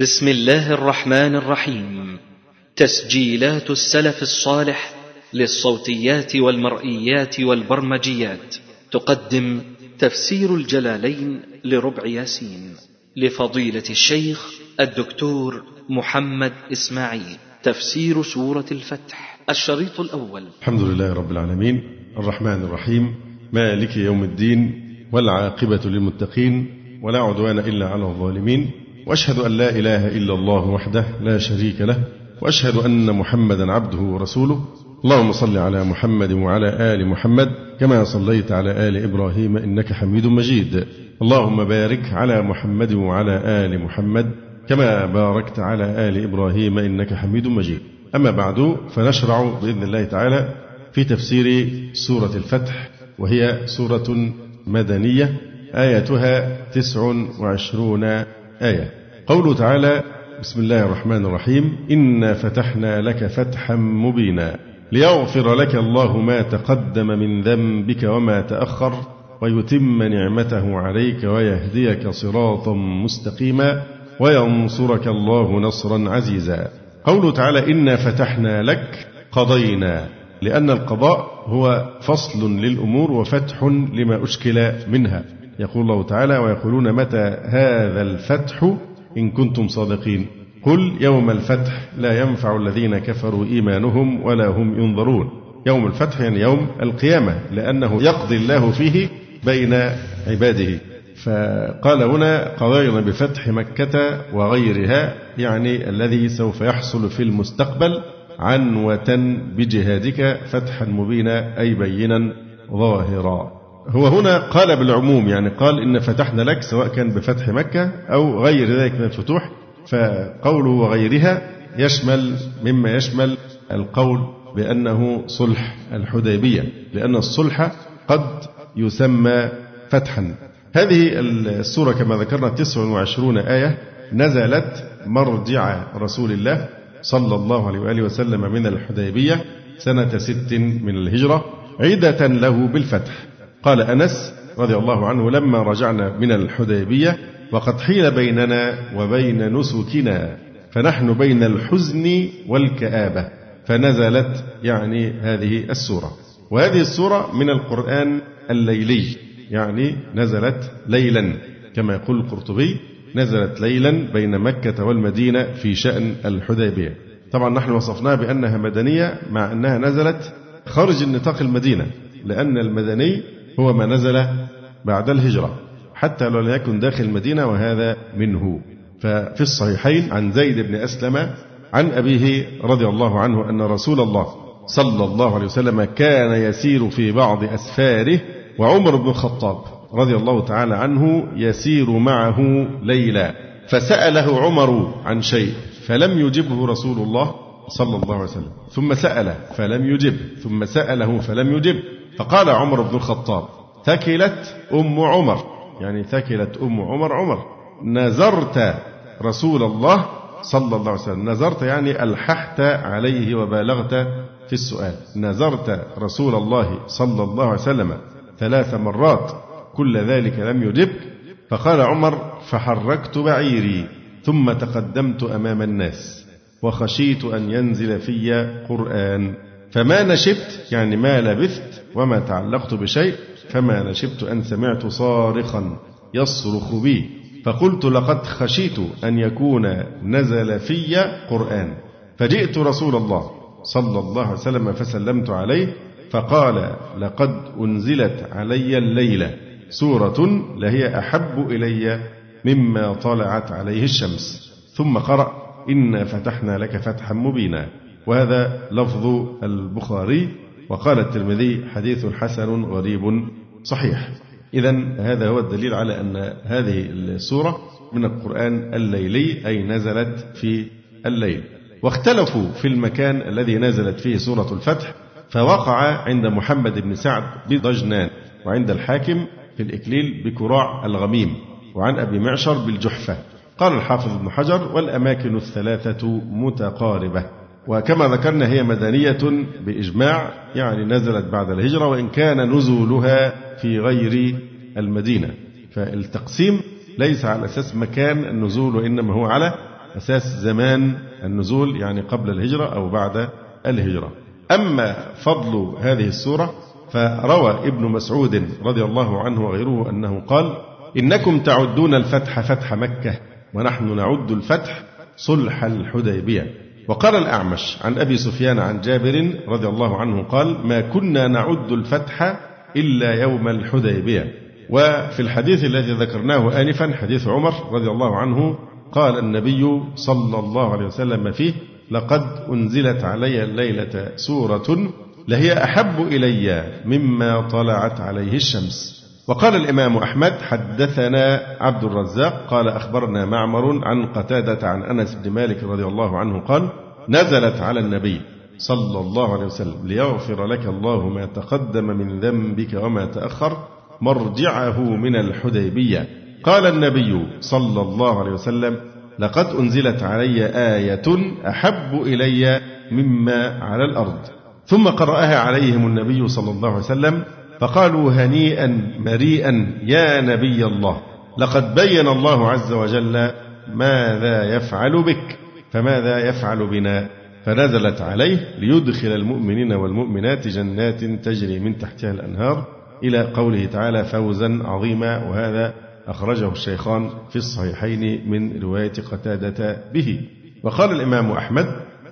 بسم الله الرحمن الرحيم. تسجيلات السلف الصالح للصوتيات والمرئيات والبرمجيات. تقدم تفسير الجلالين لربع ياسين. لفضيلة الشيخ الدكتور محمد إسماعيل. تفسير سورة الفتح. الشريط الأول. الحمد لله رب العالمين. الرحمن الرحيم. مالك يوم الدين. والعاقبة للمتقين. ولا عدوان إلا على الظالمين. وأشهد أن لا إله إلا الله وحده لا شريك له وأشهد أن محمدا عبده ورسوله. اللهم صل على محمد وعلى آل محمد كما صليت على آل إبراهيم إنك حميد مجيد. اللهم بارك على محمد وعلى آل محمد كما باركت على آل إبراهيم إنك حميد مجيد. أما بعد فنشرع بإذن الله تعالى في تفسير سورة الفتح وهي سورة مدنية آياتها تسع وعشرون آية. قوله تعالى بسم الله الرحمن الرحيم إنا فتحنا لك فتحا مبينا ليغفر لك الله ما تقدم من ذنبك وما تأخر ويتم نعمته عليك ويهديك صراطا مستقيما وينصرك الله نصرا عزيزا. قوله تعالى إنا فتحنا لك قضينا لأن القضاء هو فصل للأمور وفتح لما أشكل منها. يقول الله تعالى ويقولون متى هذا الفتح إن كنتم صادقين. قل يوم الفتح لا ينفع الذين كفروا إيمانهم ولا هم ينظرون. يوم الفتح يعني يوم القيامة لأنه يقضي الله فيه بين عباده. فقال هنا قضينا بفتح مكة وغيرها يعني الذي سوف يحصل في المستقبل عنوة بجهادك فتحا مبينا أي بينا ظاهرا. هو هنا قال بالعموم يعني قال إن فتحنا لك سواء كان بفتح مكة أو غير ذلك من الفتوح فقوله وغيرها يشمل مما يشمل القول بأنه صلح الحديبية لأن الصلح قد يسمى فتحا. هذه السورة كما ذكرنا 29 آية نزلت مرجع رسول الله صلى الله عليه وآله وسلم من الحديبية سنة ست من الهجرة عدة له بالفتح. قال أنس رضي الله عنه لما رجعنا من الحديبية وقد حيل بيننا وبين نسكنا فنحن بين الحزن والكآبة فنزلت يعني هذه السورة. وهذه السورة من القرآن الليلي يعني نزلت ليلا. كما يقول القرطبي نزلت ليلا بين مكة والمدينة في شأن الحديبية. طبعا نحن وصفناها بأنها مدنية مع أنها نزلت خارج النطاق المدينة لأن المدني هو ما نزل بعد الهجرة حتى لو لم يكن داخل المدينة وهذا منه. ففي الصحيحين عن زيد بن أسلم عن أبيه رضي الله عنه أن رسول الله صلى الله عليه وسلم كان يسير في بعض أسفاره وعمر بن الخطاب رضي الله تعالى عنه يسير معه ليلا. فسأله عمر عن شيء فلم يجبه رسول الله صلى الله عليه وسلم. ثم سأل فلم يجب. ثم سأله فلم يجب. فقال عمر بن الخطاب ثكلت أم عمر. يعني ثكلت أم عمر عمر نزرت رسول الله صلى الله عليه وسلم. نزرت يعني ألححت عليه وبالغت في السؤال. نزرت رسول الله صلى الله عليه وسلم ثلاث مرات كل ذلك لم يجبك. فقال عمر فحركت بعيري ثم تقدمت أمام الناس وخشيت أن ينزل في قرآن. فما نشبت يعني ما لبثت وما تعلقت بشيء فما نشبت أن سمعت صارخا يصرخ بي. فقلت لقد خشيت أن يكون نزل في قرآن. فجئت رسول الله صلى الله عليه وسلم فسلمت عليه فقال لقد أنزلت علي الليلة سورة لهي أحب إلي مما طلعت عليه الشمس. ثم قرأ إنا فتحنا لك فتحا مبينا. وهذا لفظ البخاري وقال الترمذي حديث حسن غريب صحيح. إذا هذا هو الدليل على أن هذه السورة من القرآن الليلي أي نزلت في الليل. واختلفوا في المكان الذي نزلت فيه سورة الفتح فوقع عند محمد بن سعد بضجنان وعند الحاكم في الإكليل بكراع الغميم وعن أبي معشر بالجحفة. قال الحافظ ابن حجر والأماكن الثلاثة متقاربة. وكما ذكرنا هي مدنية بإجماع يعني نزلت بعد الهجرة وإن كان نزولها في غير المدينة. فالتقسيم ليس على أساس مكان النزول وإنما هو على أساس زمان النزول يعني قبل الهجرة أو بعد الهجرة. أما فضل هذه السورة فروى ابن مسعود رضي الله عنه وغيره أنه قال إنكم تعدون الفتح فتح مكة ونحن نعد الفتح صلح الحديبية. وقال الأعمش عن أبي سفيان عن جابر رضي الله عنه قال ما كنا نعد الفتح إلا يوم الحديبية. وفي الحديث الذي ذكرناه آنفا حديث عمر رضي الله عنه قال النبي صلى الله عليه وسلم فيه لقد أنزلت علي الليلة سورة لهي أحب إلي مما طلعت عليه الشمس. وقال الإمام أحمد حدثنا عبد الرزاق قال أخبرنا معمر عن قتادة عن أنس بن مالك رضي الله عنه قال نزلت على النبي صلى الله عليه وسلم ليغفر لك الله ما تقدم من ذنبك وما تأخر مرجعه من الحديبية. قال النبي صلى الله عليه وسلم لقد أنزلت علي آية أحب إلي مما على الأرض. ثم قرأها عليهم النبي صلى الله عليه وسلم فقالوا هنيئا مريئا يا نبي الله لقد بين الله عز وجل ماذا يفعل بك فماذا يفعل بنا؟ فنزلت عليه ليدخل المؤمنين والمؤمنات جنات تجري من تحتها الأنهار إلى قوله تعالى فوزا عظيما وهذا أخرجه الشيخان في الصحيحين من رواية قتادة به. وقال الإمام أحمد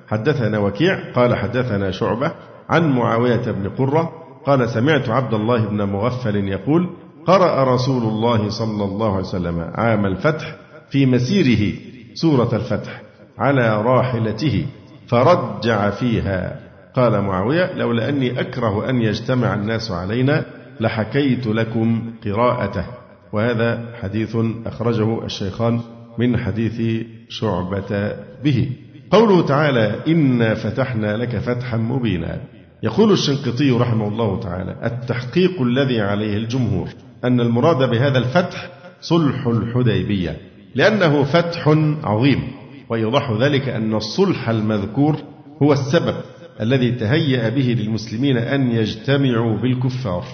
حدثنا وكيع قال حدثنا شعبة عن معاوية بن قرة قال سمعت عبد الله بن مغفل يقول قرأ رسول الله صلى الله عليه وسلم عام الفتح في مسيره سورة الفتح على راحلته فرجع فيها. قال معاوية لولا أني أكره أن يجتمع الناس علينا لحكيت لكم قراءته. وهذا حديث أخرجه الشيخان من حديث شعبة به. قوله تعالى إنا فتحنا لك فتحا مبينا. يقول الشنقيطي رحمه الله تعالى التحقيق الذي عليه الجمهور أن المراد بهذا الفتح صلح الحديبية لأنه فتح عظيم ويوضح ذلك أن الصلح المذكور هو السبب الذي تهيأ به للمسلمين أن يجتمعوا بالكفار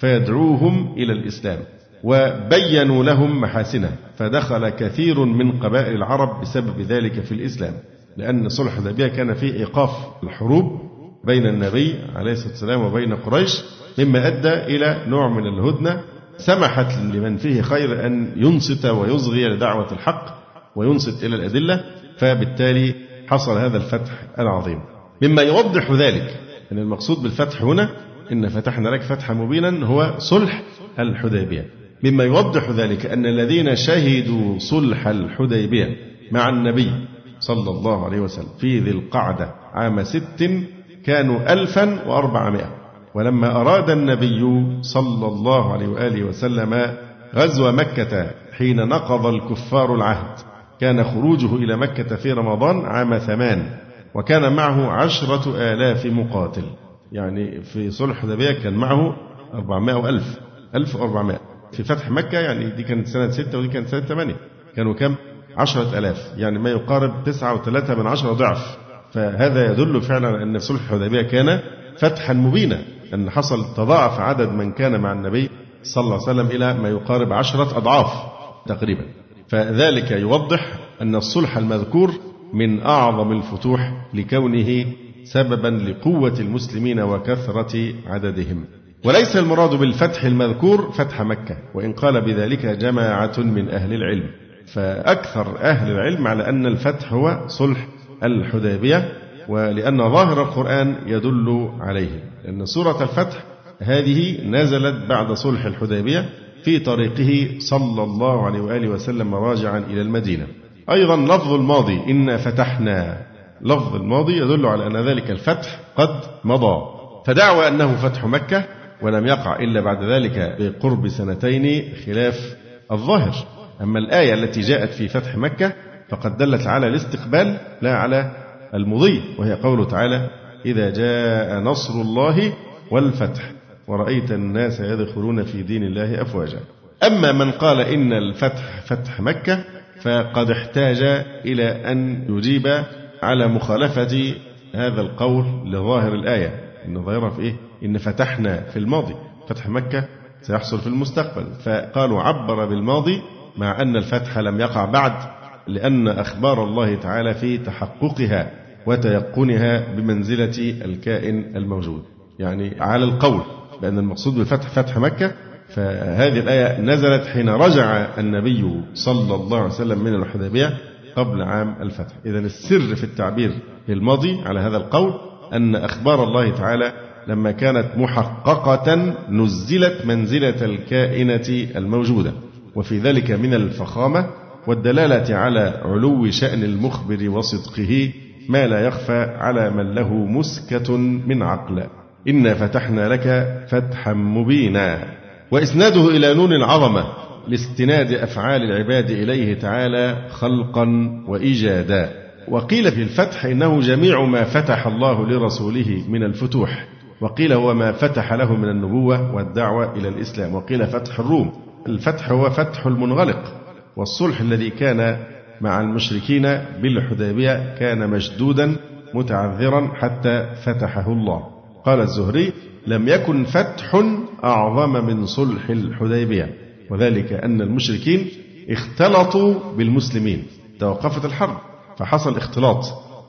فيدعوهم إلى الإسلام وبينوا لهم محاسنه فدخل كثير من قبائل العرب بسبب ذلك في الإسلام لأن صلح الحديبية كان فيه إيقاف الحروب بين النبي عليه الصلاة والسلام وبين قريش مما أدى إلى نوع من الهدنة. سمحت لمن فيه خير أن ينصت ويصغي لدعوة الحق وينصت إلى الأدلة فبالتالي حصل هذا الفتح العظيم. مما يوضح ذلك أن المقصود بالفتح هنا إن فتحنا لك فتحا مبينا هو صلح الحديبية. مما يوضح ذلك أن الذين شهدوا صلح الحديبية مع النبي صلى الله عليه وسلم في ذي القعدة عام ست كانوا ألفا وأربعمائة. ولما أراد النبي صلى الله عليه وآله وسلم غزو مكة حين نقض الكفار العهد كان خروجه إلى مكة في رمضان عام ثمان وكان معه عشرة آلاف مقاتل. يعني في صلح الحديبية كان معه أربعمائة وألف ألف وأربعمائة. في فتح مكة يعني دي كانت سنة ستة ودي كانت سنة ثمانية كانوا كم؟ عشرة ألاف. يعني ما يقارب تسعة وثلاثة من عشرة ضعف. فهذا يدل فعلا أن صلح الحديبية كان فتحا مبينا أن حصل تضاعف عدد من كان مع النبي صلى الله عليه وسلم إلى ما يقارب عشرة أضعاف تقريبا. فذلك يوضح أن الصلح المذكور من أعظم الفتوح لكونه سببا لقوة المسلمين وكثرة عددهم. وليس المراد بالفتح المذكور فتح مكة وإن قال بذلك جماعة من أهل العلم. فأكثر أهل العلم على أن الفتح هو صلح الحديبية ولأن ظاهر القرآن يدل عليه أن سورة الفتح هذه نزلت بعد صلح الحديبية في طريقه صلى الله عليه وآله وسلم راجعا إلى المدينة. أيضا لفظ الماضي إنا فتحنا. لفظ الماضي يدل على أن ذلك الفتح قد مضى. فدعوى أنه فتح مكة ولم يقع إلا بعد ذلك بقرب سنتين خلاف الظاهر. أما الآية التي جاءت في فتح مكة فقد دلت على الاستقبال لا على المضي وهي قوله تعالى إذا جاء نصر الله والفتح ورأيت الناس يدخلون في دين الله أفواجا. أما من قال إن الفتح فتح مكة فقد احتاج إلى أن يجيب على مخالفة هذا القول لظاهر الآية إن ظاهرها في إيه؟ إن فتحنا في الماضي. فتح مكة سيحصل في المستقبل. فقالوا عبر بالماضي مع أن الفتح لم يقع بعد لأن أخبار الله تعالى في تحققها وتيقنها بمنزلة الكائن الموجود يعني على القول بأن المقصود بالفتح فتح مكة. فهذه الآية نزلت حين رجع النبي صلى الله عليه وسلم من الحديبية قبل عام الفتح. إذا السر في التعبير الماضي على هذا القول أن أخبار الله تعالى لما كانت محققة نزلت منزلة الكائنة الموجودة وفي ذلك من الفخامة والدلالة على علو شأن المخبر وصدقه ما لا يخفى على من له مسكة من عقل. إنا فتحنا لك فتحا مبينا. وإسناده إلى نون العظمة لاستناد أفعال العباد إليه تعالى خلقا وإيجادا. وقيل في الفتح إنه جميع ما فتح الله لرسوله من الفتوح. وقيل هو ما فتح له من النبوة والدعوة إلى الإسلام. وقيل فتح الروم. الفتح هو فتح المنغلق. والصلح الذي كان مع المشركين بالحديبية كان مشدودا متعذرا حتى فتحه الله. قال الزهري لم يكن فتح أعظم من صلح الحديبية وذلك أن المشركين اختلطوا بالمسلمين. توقفت الحرب فحصل اختلاط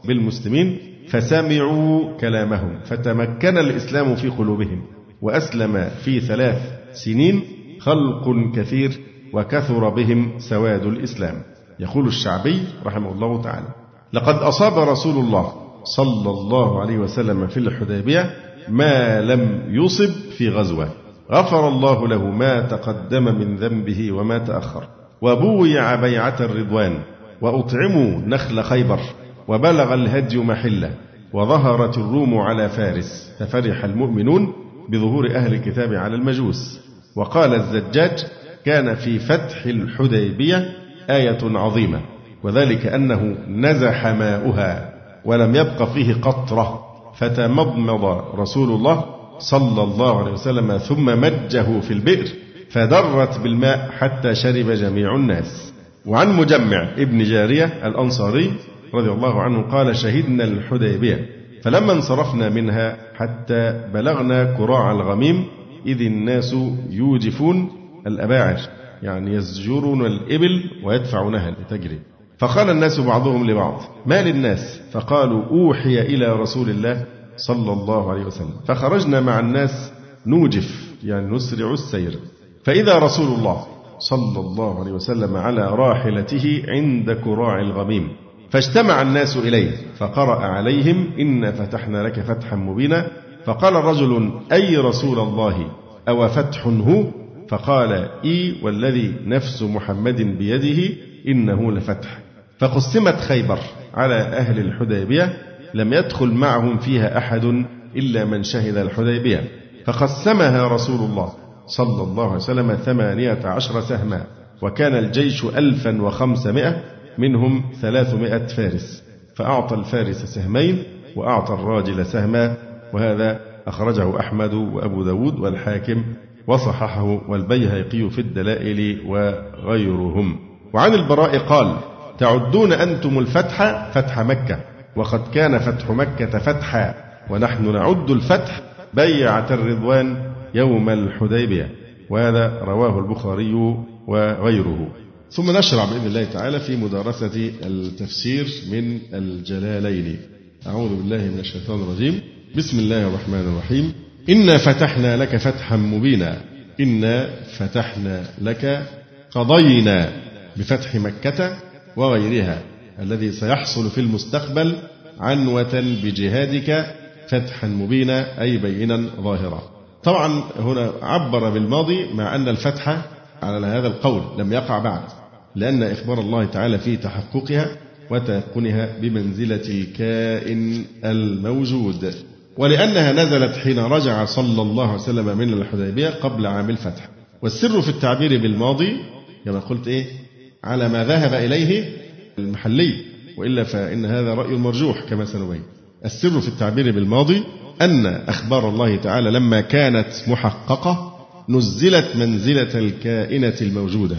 بالمسلمين فسمعوا كلامهم فتمكن الإسلام في قلوبهم وأسلم في ثلاث سنين خلق كثير وكثر بهم سواد الإسلام. يقول الشعبي رحمه الله تعالى لقد أصاب رسول الله صلى الله عليه وسلم في الحديبية ما لم يصب في غزوة. غفر الله له ما تقدم من ذنبه وما تأخر. وبويع بيعة الرضوان. وأطعموا نخل خيبر. وبلغ الهدي محلة. وظهرت الروم على فارس. ففرح المؤمنون بظهور أهل الكتاب على المجوس. وقال الزجاج كان في فتح الحديبية آية عظيمة وذلك أنه نزح ماؤها ولم يبق فيه قطرة فتمضمض رسول الله صلى الله عليه وسلم ثم مجه في البئر فدرت بالماء حتى شرب جميع الناس. وعن مجمع ابن جارية الأنصاري رضي الله عنه قال شهدنا الحديبية فلما انصرفنا منها حتى بلغنا كراع الغميم إذ الناس يوجفون الأباعر يعني يزجرون الإبل ويدفعونها لتجري. فقال الناس بعضهم لبعض ما للناس؟ فقالوا أوحي إلى رسول الله صلى الله عليه وسلم. فخرجنا مع الناس نوجف يعني نسرع السير. فإذا رسول الله صلى الله عليه وسلم على راحلته عند كراع الغميم فاجتمع الناس إليه فقرأ عليهم إنا فتحنا لك فتحا مبينا. فقال رجل أي رسول الله؟ أو فتح هو؟ فقال إي والذي نفس محمد بيده إنه لفتح. فقسمت خيبر على أهل الحديبية لم يدخل معهم فيها أحد إلا من شهد الحديبية. فقسمها رسول الله صلى الله عليه وسلم ثمانية عشر سهما وكان الجيش ألفا وخمسمائة منهم ثلاثمائة فارس. فأعطى الفارس سهمين وأعطى الراجل سهما وهذا أخرجه أحمد وأبو داود والحاكم وصححه والبيهقي في الدلائل وغيرهم. وعن البراء قال تعدون أنتم الفتح فتح مكة وقد كان فتح مكة فتحا ونحن نعد الفتح بيعة الرضوان يوم الحديبية. وهذا رواه البخاري وغيره. ثم نشرع بإذن الله تعالى في مدارسة التفسير من الجلالين. أعوذ بالله من الشيطان الرجيم. بسم الله الرحمن الرحيم. إنا فتحنا لك فتحا مبينا. إنا فتحنا لك قضينا بفتح مكة وغيرها. الذي سيحصل في المستقبل عنوة بجهادك فتحا مبينا أي بينا ظاهرا. طبعا هنا عبر بالماضي مع أن الفتح على هذا القول لم يقع بعد لأن إخبار الله تعالى في تحققها وتيقنها بمنزلة الكائن الموجود. ولأنها نزلت حين رجع صلى الله عليه وسلم من الحديبية قبل عام الفتح. والسر في التعبير بالماضي كما قلت إيه؟ على ما ذهب إليه المحلي. وإلا فإن هذا رأي مرجوح كما سنبين. السر في التعبير بالماضي أن أخبار الله تعالى لما كانت محققة نزلت منزلة الكائنة الموجودة.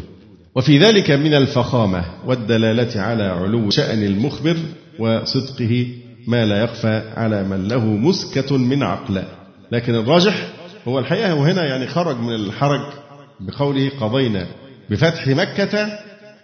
وفي ذلك من الفخامة والدلالة على علو شأن المخبر وصدقه ما لا يخفى على من له مسكة من عقل. لكن الراجح هو الحقيقة وهنا يعني خرج من الحرج بقوله قضينا بفتح مكة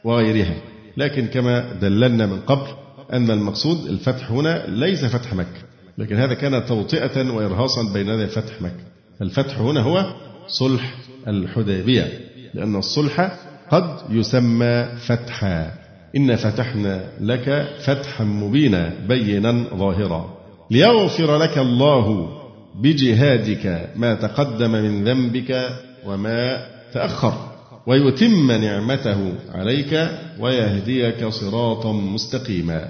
وغيرها. لكن كما دللنا من قبل أن المقصود الفتح هنا ليس فتح مكة لكن هذا كان توطئة وإرهاصا بين فتح مكة. الفتح هنا هو صلح الحديبية لأن الصلح قد يسمى فتحا. إن فتحنا لك فتحا مبينا بينا ظاهرا ليغفر لك الله بجهادك ما تقدم من ذنبك وما تأخر ويتم نعمته عليك ويهديك صراطا مستقيما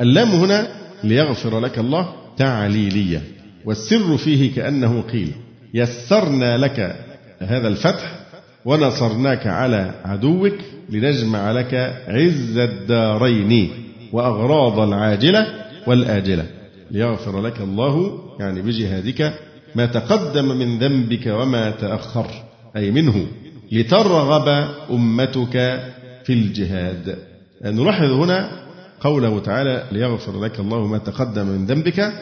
اللام هنا ليغفر لك الله تعليلية والسر فيه كأنه قيل يسرنا لك هذا الفتح ونصرناك على عدوك لنجمع لك عز الدارين وأغراض العاجلة والآجلة. ليغفر لك الله يعني بجهادك ما تقدم من ذنبك وما تأخر أي منه لترغب أمتك في الجهاد. نلاحظ هنا قوله تعالى ليغفر لك الله ما تقدم من ذنبك.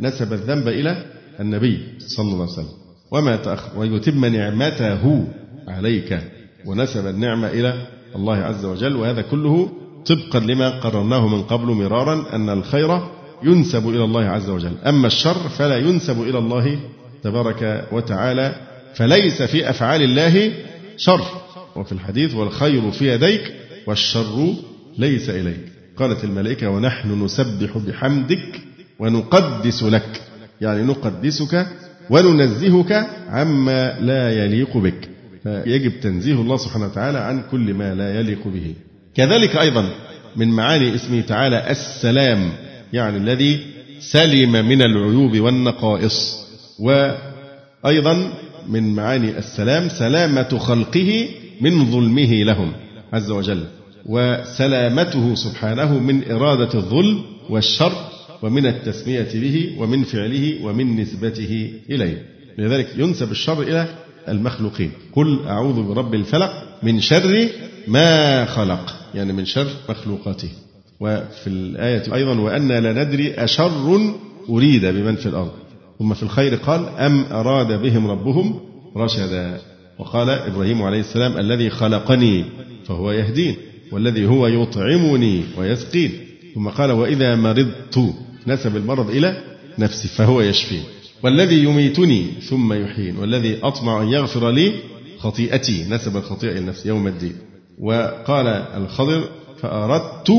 نسب الذنب إلى النبي صلى الله عليه وسلم. وما تأخر ويتم نعمته عليك ونسب النعمة إلى الله عز وجل وهذا كله طبقا لما قررناه من قبل مرارا أن الخير ينسب إلى الله عز وجل. أما الشر فلا ينسب إلى الله تبارك وتعالى فليس في أفعال الله شر. وفي الحديث والخير في يديك والشر ليس إليك. قالت الملائكة ونحن نسبح بحمدك ونقدس لك. يعني نقدسك وننزهك عما لا يليق بك. فيجب تنزيه الله سبحانه وتعالى عن كل ما لا يليق به. كذلك أيضا من معاني اسمه تعالى السلام يعني الذي سلم من العيوب والنقائص. وأيضا من معاني السلام سلامة خلقه من ظلمه لهم عز وجل وسلامته سبحانه من إرادة الظلم والشر ومن التسمية به ومن فعله ومن نسبته إليه. لذلك ينسب الشر إلى المخلوقين. قل أعوذ برب الفلق من شر ما خلق. يعني من شر مخلوقاته. وفي الآية أيضا وأنا لا ندري أشر أريد بمن في الأرض. ثم في الخير قال أم أراد بهم ربهم رشدا. وقال إبراهيم عليه السلام الذي خلقني فهو يهدين والذي هو يطعمني ويسقين. ثم قال وإذا مرضت نسب المرض إلى نفسي فهو يشفين. والذي يميتني ثم يحيين والذي أطمع أن يغفر لي خطيئتي نسب الخطيئة إلى نفسي يوم الدين. وقال الخضر فأردت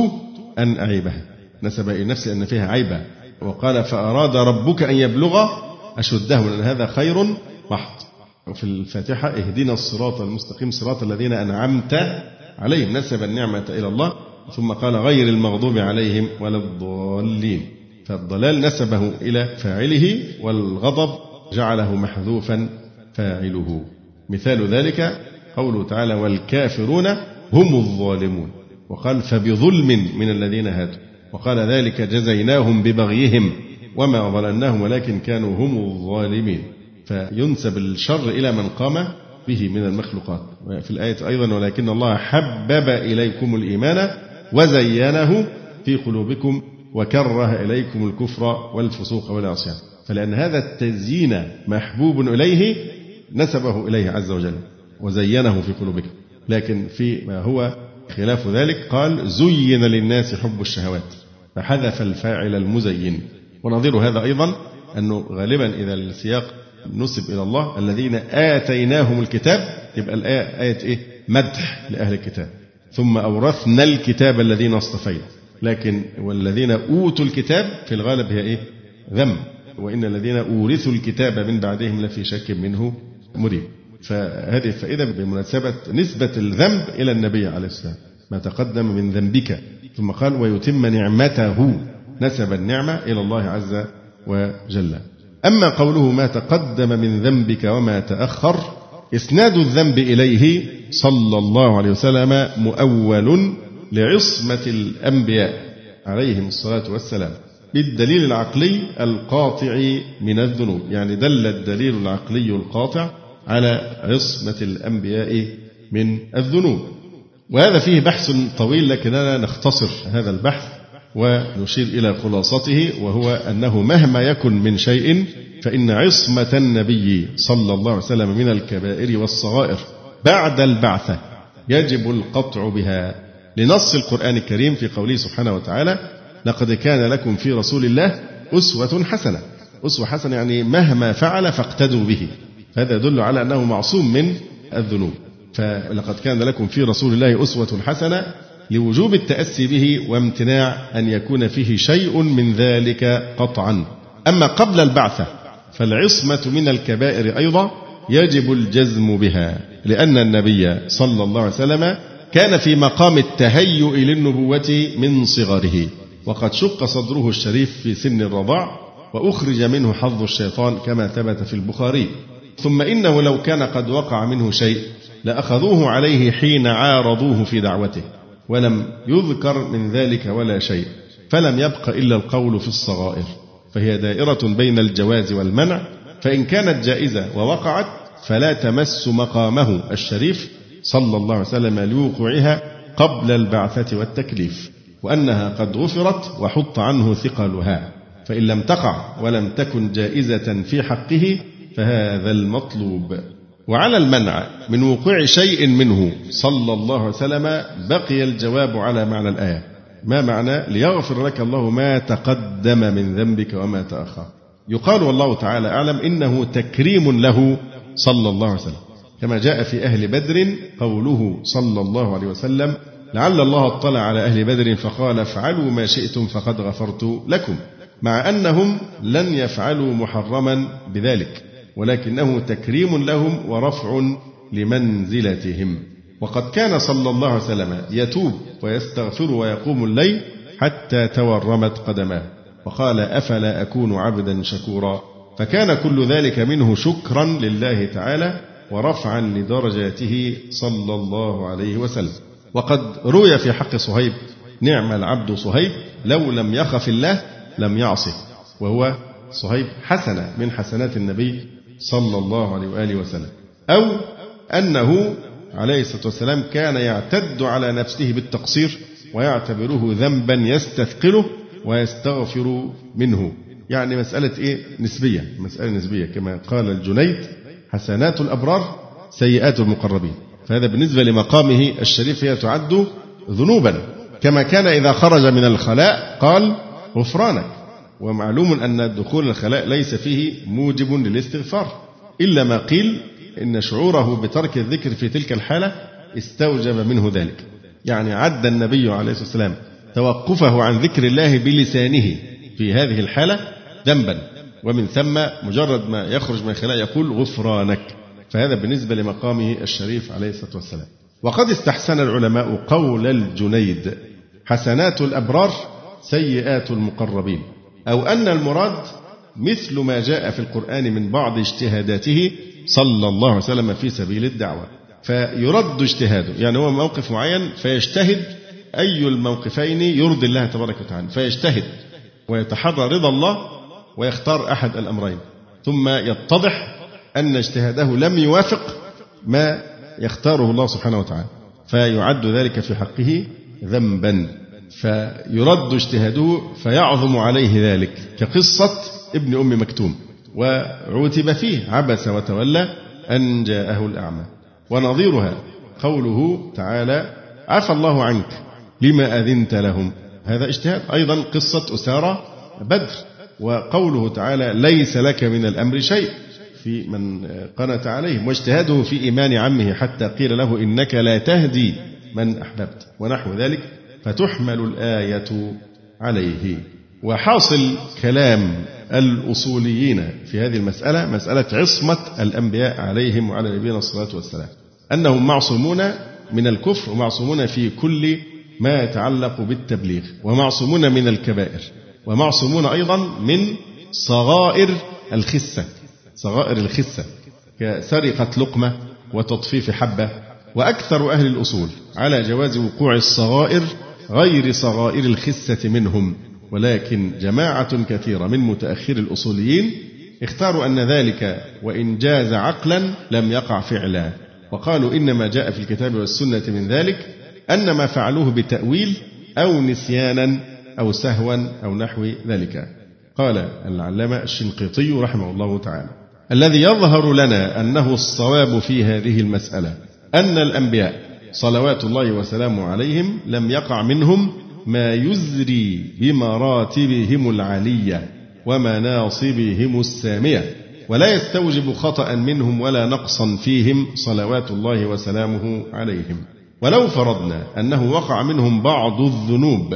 أن أعيبها. نسب إلى نفسي أن فيها عيبا وقال فأراد ربك أن يبلغ أشده. لأن هذا خير محض وفي الفاتحة اهدنا الصراط المستقيم صراط الذين أنعمت عليهم. نسب النعمة إلى الله. ثم قال غير المغضوب عليهم ولا الضالين. فالضلال نسبه إلى فاعله والغضب جعله محذوفا فاعله. مثال ذلك قوله تعالى والكافرون هم الظالمون. وقال فبظلم من الذين هادوا. وقال ذلك جزيناهم ببغيهم وما ظلمناهم ولكن كانوا هم الظالمين. فينسب الشر إلى من قام به من المخلوقات. في الآية أيضا ولكن الله حبب إليكم الإيمان وزينه في قلوبكم وكره إليكم الكفر والفسوق والعصيان. فلأن هذا التزيين محبوب إليه نسبه إليه عز وجل وزينه في قلوبكم. لكن في ما هو خلاف ذلك قال زين للناس حب الشهوات. فحذف الفاعل المزين. ونظير هذا أيضا أنه غالبا إذا السياق نسب إلى الله الذين آتيناهم الكتاب يبقى الآية آية إيه؟ مدح لأهل الكتاب. ثم أورثنا الكتاب الذين اصطفينا. لكن والذين أوتوا الكتاب في الغالب هي إيه؟ ذم وإن الذين أورثوا الكتاب من بعدهم لفي شك منه مريب فهذه الفائدة بمناسبة نسبة الذنب إلى النبي عليه السلام. ما تقدم من ذنبك. ثم قال ويتم نعمته. نسب النعمة إلى الله عز وجل. أما قوله ما تقدم من ذنبك وما تأخر. إسناد الذنب إليه صلى الله عليه وسلم مؤول لعصمة الأنبياء عليهم الصلاة والسلام بالدليل العقلي القاطع من الذنوب. يعني دل الدليل العقلي القاطع على عصمة الأنبياء من الذنوب. وهذا فيه بحث طويل لكننا نختصر هذا البحث ونشير إلى خلاصته وهو أنه مهما يكن من شيء فإن عصمة النبي صلى الله عليه وسلم من الكبائر والصغائر بعد البعثة يجب القطع بها. لنص القرآن الكريم في قوله سبحانه وتعالى لقد كان لكم في رسول الله أسوة حسنة. أسوة حسنة يعني مهما فعل فاقتدوا به. هذا يدل على أنه معصوم من الذنوب. فلقد كان لكم في رسول الله أسوة حسنة لوجوب التأسي به وامتناع أن يكون فيه شيء من ذلك قطعا. أما قبل البعثة فالعصمة من الكبائر أيضا يجب الجزم بها لأن النبي صلى الله عليه وسلم كان في مقام التهيؤ للنبوة من صغره وقد شق صدره الشريف في سن الرضاع وأخرج منه حظ الشيطان كما ثبت في البخاري. ثم إنه لو كان قد وقع منه شيء لأخذوه عليه حين عارضوه في دعوته ولم يذكر من ذلك ولا شيء فلم يبق إلا القول في الصغائر. فهي دائرة بين الجواز والمنع فإن كانت جائزة ووقعت فلا تمس مقامه الشريف صلى الله عليه وسلم لوقوعها قبل البعثة والتكليف وأنها قد غفرت وحط عنه ثقلها. فإن لم تقع ولم تكن جائزة في حقه فهذا المطلوب. وعلى المنع من وقوع شيء منه صلى الله عليه وسلم بقي الجواب على معنى الآية. ما معنى؟ ليغفر لك الله ما تقدم من ذنبك وما تأخر. يقال والله تعالى أعلم إنه تكريم له صلى الله عليه وسلم. كما جاء في أهل بدر قوله صلى الله عليه وسلم لعل الله اطلع على أهل بدر فقال افعلوا ما شئتم فقد غفرت لكم. مع أنهم لن يفعلوا محرما بذلك ولكنه تكريم لهم ورفع لمنزلتهم. وقد كان صلى الله عليه وسلم يتوب ويستغفر ويقوم الليل حتى تورمت قدماه وقال أفلا أكون عبدا شكورا؟ فكان كل ذلك منه شكرا لله تعالى ورفعا لدرجاته صلى الله عليه وسلم. وقد روي في حق صهيب نعم العبد صهيب لو لم يخف الله لم يعصه. وهو صهيب حسنة من حسنات النبي صلى الله عليه وآله وسلم. أو أنه عليه الصلاة والسلام كان يعتد على نفسه بالتقصير ويعتبره ذنبا يستثقله ويستغفر منه. يعني مسألة إيه؟ نسبية. مسألة نسبية. كما قال الجنيد حسنات الأبرار سيئات المقربين. فهذا بالنسبة لمقامه الشريف هي تعد ذنوبا. كما كان إذا خرج من الخلاء قال غفرانك. ومعلوم أن دخول الخلاء ليس فيه موجب للاستغفار. إلا ما قيل إن شعوره بترك الذكر في تلك الحالة استوجب منه ذلك. يعني عد النبي عليه الصلاة والسلام توقفه عن ذكر الله بلسانه في هذه الحالة ذنبا. ومن ثم مجرد ما يخرج من الخلاء يقول غفرانك. فهذا بالنسبة لمقامه الشريف عليه الصلاة والسلام. وقد استحسن العلماء قول الجنيد حسنات الأبرار سيئات المقربين. أو أن المراد مثل ما جاء في القرآن من بعض اجتهاداته صلى الله عليه وسلم في سبيل الدعوة. فيرد اجتهاده يعني هو موقف معين فيجتهد أي الموقفين يرضي الله تبارك وتعالى فيجتهد ويتحرى رضا الله ويختار أحد الأمرين ثم يتضح أن اجتهاده لم يوافق ما يختاره الله سبحانه وتعالى فيعد ذلك في حقه ذنبا فيرد اجتهاده فيعظم عليه ذلك كقصة ابن أم مكتوم وعوتب فيه عبس وتولى أن جاءه الأعمى. ونظيرها قوله تعالى عفى الله عنك لما أذنت لهم. هذا اجتهاد أيضا قصة أسارة بدر. وقوله تعالى ليس لك من الأمر شيء في من قنت عليهم واجتهاده في إيمان عمه حتى قيل له إنك لا تهدي من أحببت ونحو ذلك فتحمل الآية عليه. وحاصل كلام الأصوليين في هذه المسألة مسألة عصمة الأنبياء عليهم وعلى نبينا الصلاة والسلام أنهم معصومون من الكفر ومعصومون في كل ما يتعلق بالتبليغ ومعصومون من الكبائر. ومعصومون أيضا من صغائر الخسة صغائر الخسة كسرقة لقمة وتطفيف حبة وأكثر أهل الأصول على جواز وقوع الصغائر غير صغائر الخسة منهم. ولكن جماعة كثيرة من متأخر الأصوليين اختاروا أن ذلك وإن جاز عقلا لم يقع فعلا. وقالوا إنما جاء في الكتاب والسنة من ذلك أن ما فعلوه بتأويل أو نسيانا أو سهوا أو نحو ذلك. قال العلامة الشنقيطي رحمه الله تعالى الذي يظهر لنا أنه الصواب في هذه المسألة أن الأنبياء صلوات الله وسلامه عليهم لم يقع منهم ما يزري بمراتبهم العلية ومناصبهم السامية ولا يستوجب خطأ منهم ولا نقصا فيهم صلوات الله وسلامه عليهم. ولو فرضنا أنه وقع منهم بعض الذنوب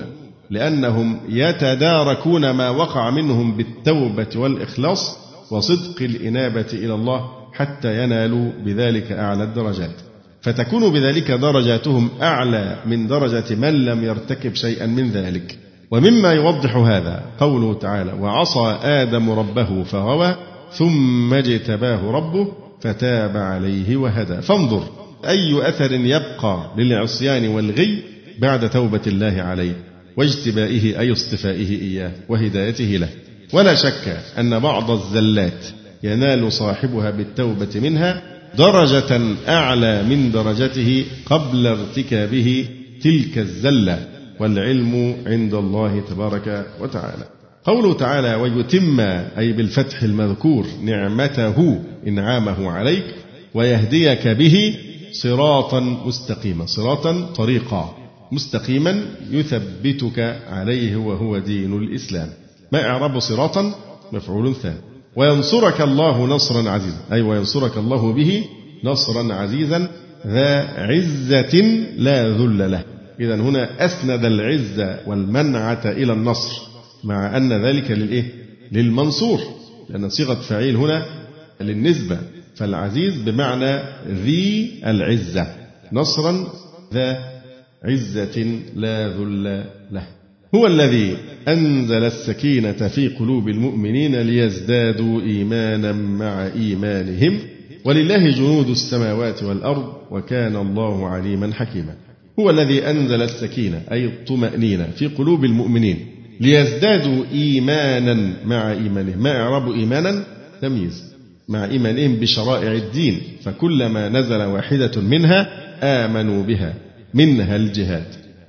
لأنهم يتداركون ما وقع منهم بالتوبة والإخلاص وصدق الإنابة إلى الله حتى ينالوا بذلك أعلى الدرجات. فتكون بذلك درجاتهم أعلى من درجة من لم يرتكب شيئا من ذلك. ومما يوضح هذا قوله تعالى وعصى آدم ربه فغوى ثم اجتباه ربه فتاب عليه وهدى. فانظر أي أثر يبقى للعصيان والغي بعد توبة الله عليه. واجتبائه أي اصطفائه إياه وهدايته له ولا شك أن بعض الزلات ينال صاحبها بالتوبة منها درجة أعلى من درجته قبل ارتكابه تلك الزلة والعلم عند الله تبارك وتعالى. قوله تعالى: ويتم أي بالفتح المذكور نعمته إنعامه عليك ويهديك به صراطا مستقيما، صراطا طريقا مستقيما يثبتك عليه وهو دين الإسلام. ما إعراب صراطا؟ مفعول ثاني. وينصرك الله نصرا عزيزا أي وينصرك الله به نصرا عزيزا ذا عزة لا ذل له إذا هنا أسند العزة والمنعة إلى النصر مع أن ذلك للإيه؟ للمنصور لأن صيغة فعيل هنا للنسبة فالعزيز بمعنى ذي العزة نصرا ذا عزة لا ذل له. هو الذي أنزل السكينة في قلوب المؤمنين ليزدادوا إيمانا مع إيمانهم. ولله جنود السماوات والأرض وكان الله عليما حكيما. هو الذي أنزل السكينة أي الطمأنينة في قلوب المؤمنين ليزدادوا إيمانا مع إيمانهم. ما إعراب إيمانا؟ تمييز. مع إيمانهم بشرائع الدين فكلما نزل واحدة منها آمنوا بها. منها الجهاد.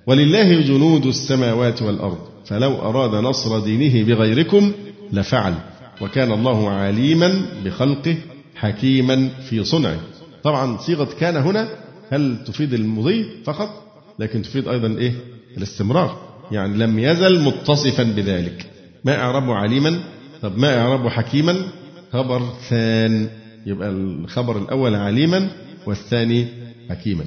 ولله جنود السماوات والأرض فلو أراد نصر دينه بغيركم لفعل. وكان الله عليما بخلقه حكيما في صنعه. طبعا صيغة كان هنا هل تفيد المضي فقط؟ لكن تفيد أيضا إيه؟ الاستمرار. يعني لم يزل متصفا بذلك. ما أعربه عليما طب ما أعربه حكيما؟ خبر ثان. يبقى الخبر الأول عليما والثاني حكيما.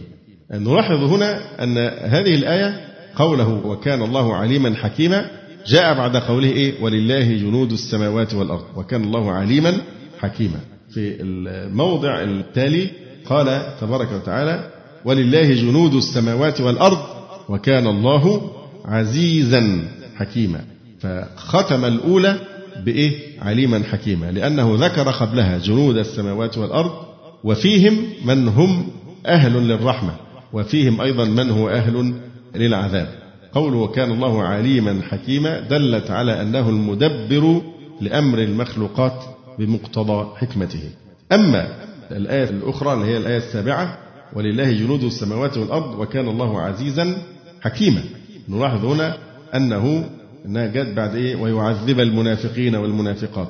نلاحظ هنا أن هذه الآية قوله وكان الله عليما حكيما جاء بعد قوله إيه؟ ولله جنود السماوات والأرض. وكان الله عليما حكيما. في الموضع التالي قال تبارك وتعالى ولله جنود السماوات والأرض وكان الله عزيزا حكيما. فختم الأولى بإيه؟ عليما حكيما. لأنه ذكر قبلها جنود السماوات والأرض وفيهم من هم أهل للرحمة. وفيهم أيضا من هو أهل للعذاب. قوله وكان الله عليما حكيما دلت على أنه المدبر لأمر المخلوقات بمقتضى حكمته. أما الآية الأخرى اللي هي الآية السابعة ولله جنود السماوات والأرض وكان الله عزيزا حكيما نلاحظ هنا أنه أنها بعد إيه؟ ويعذب المنافقين والمنافقات.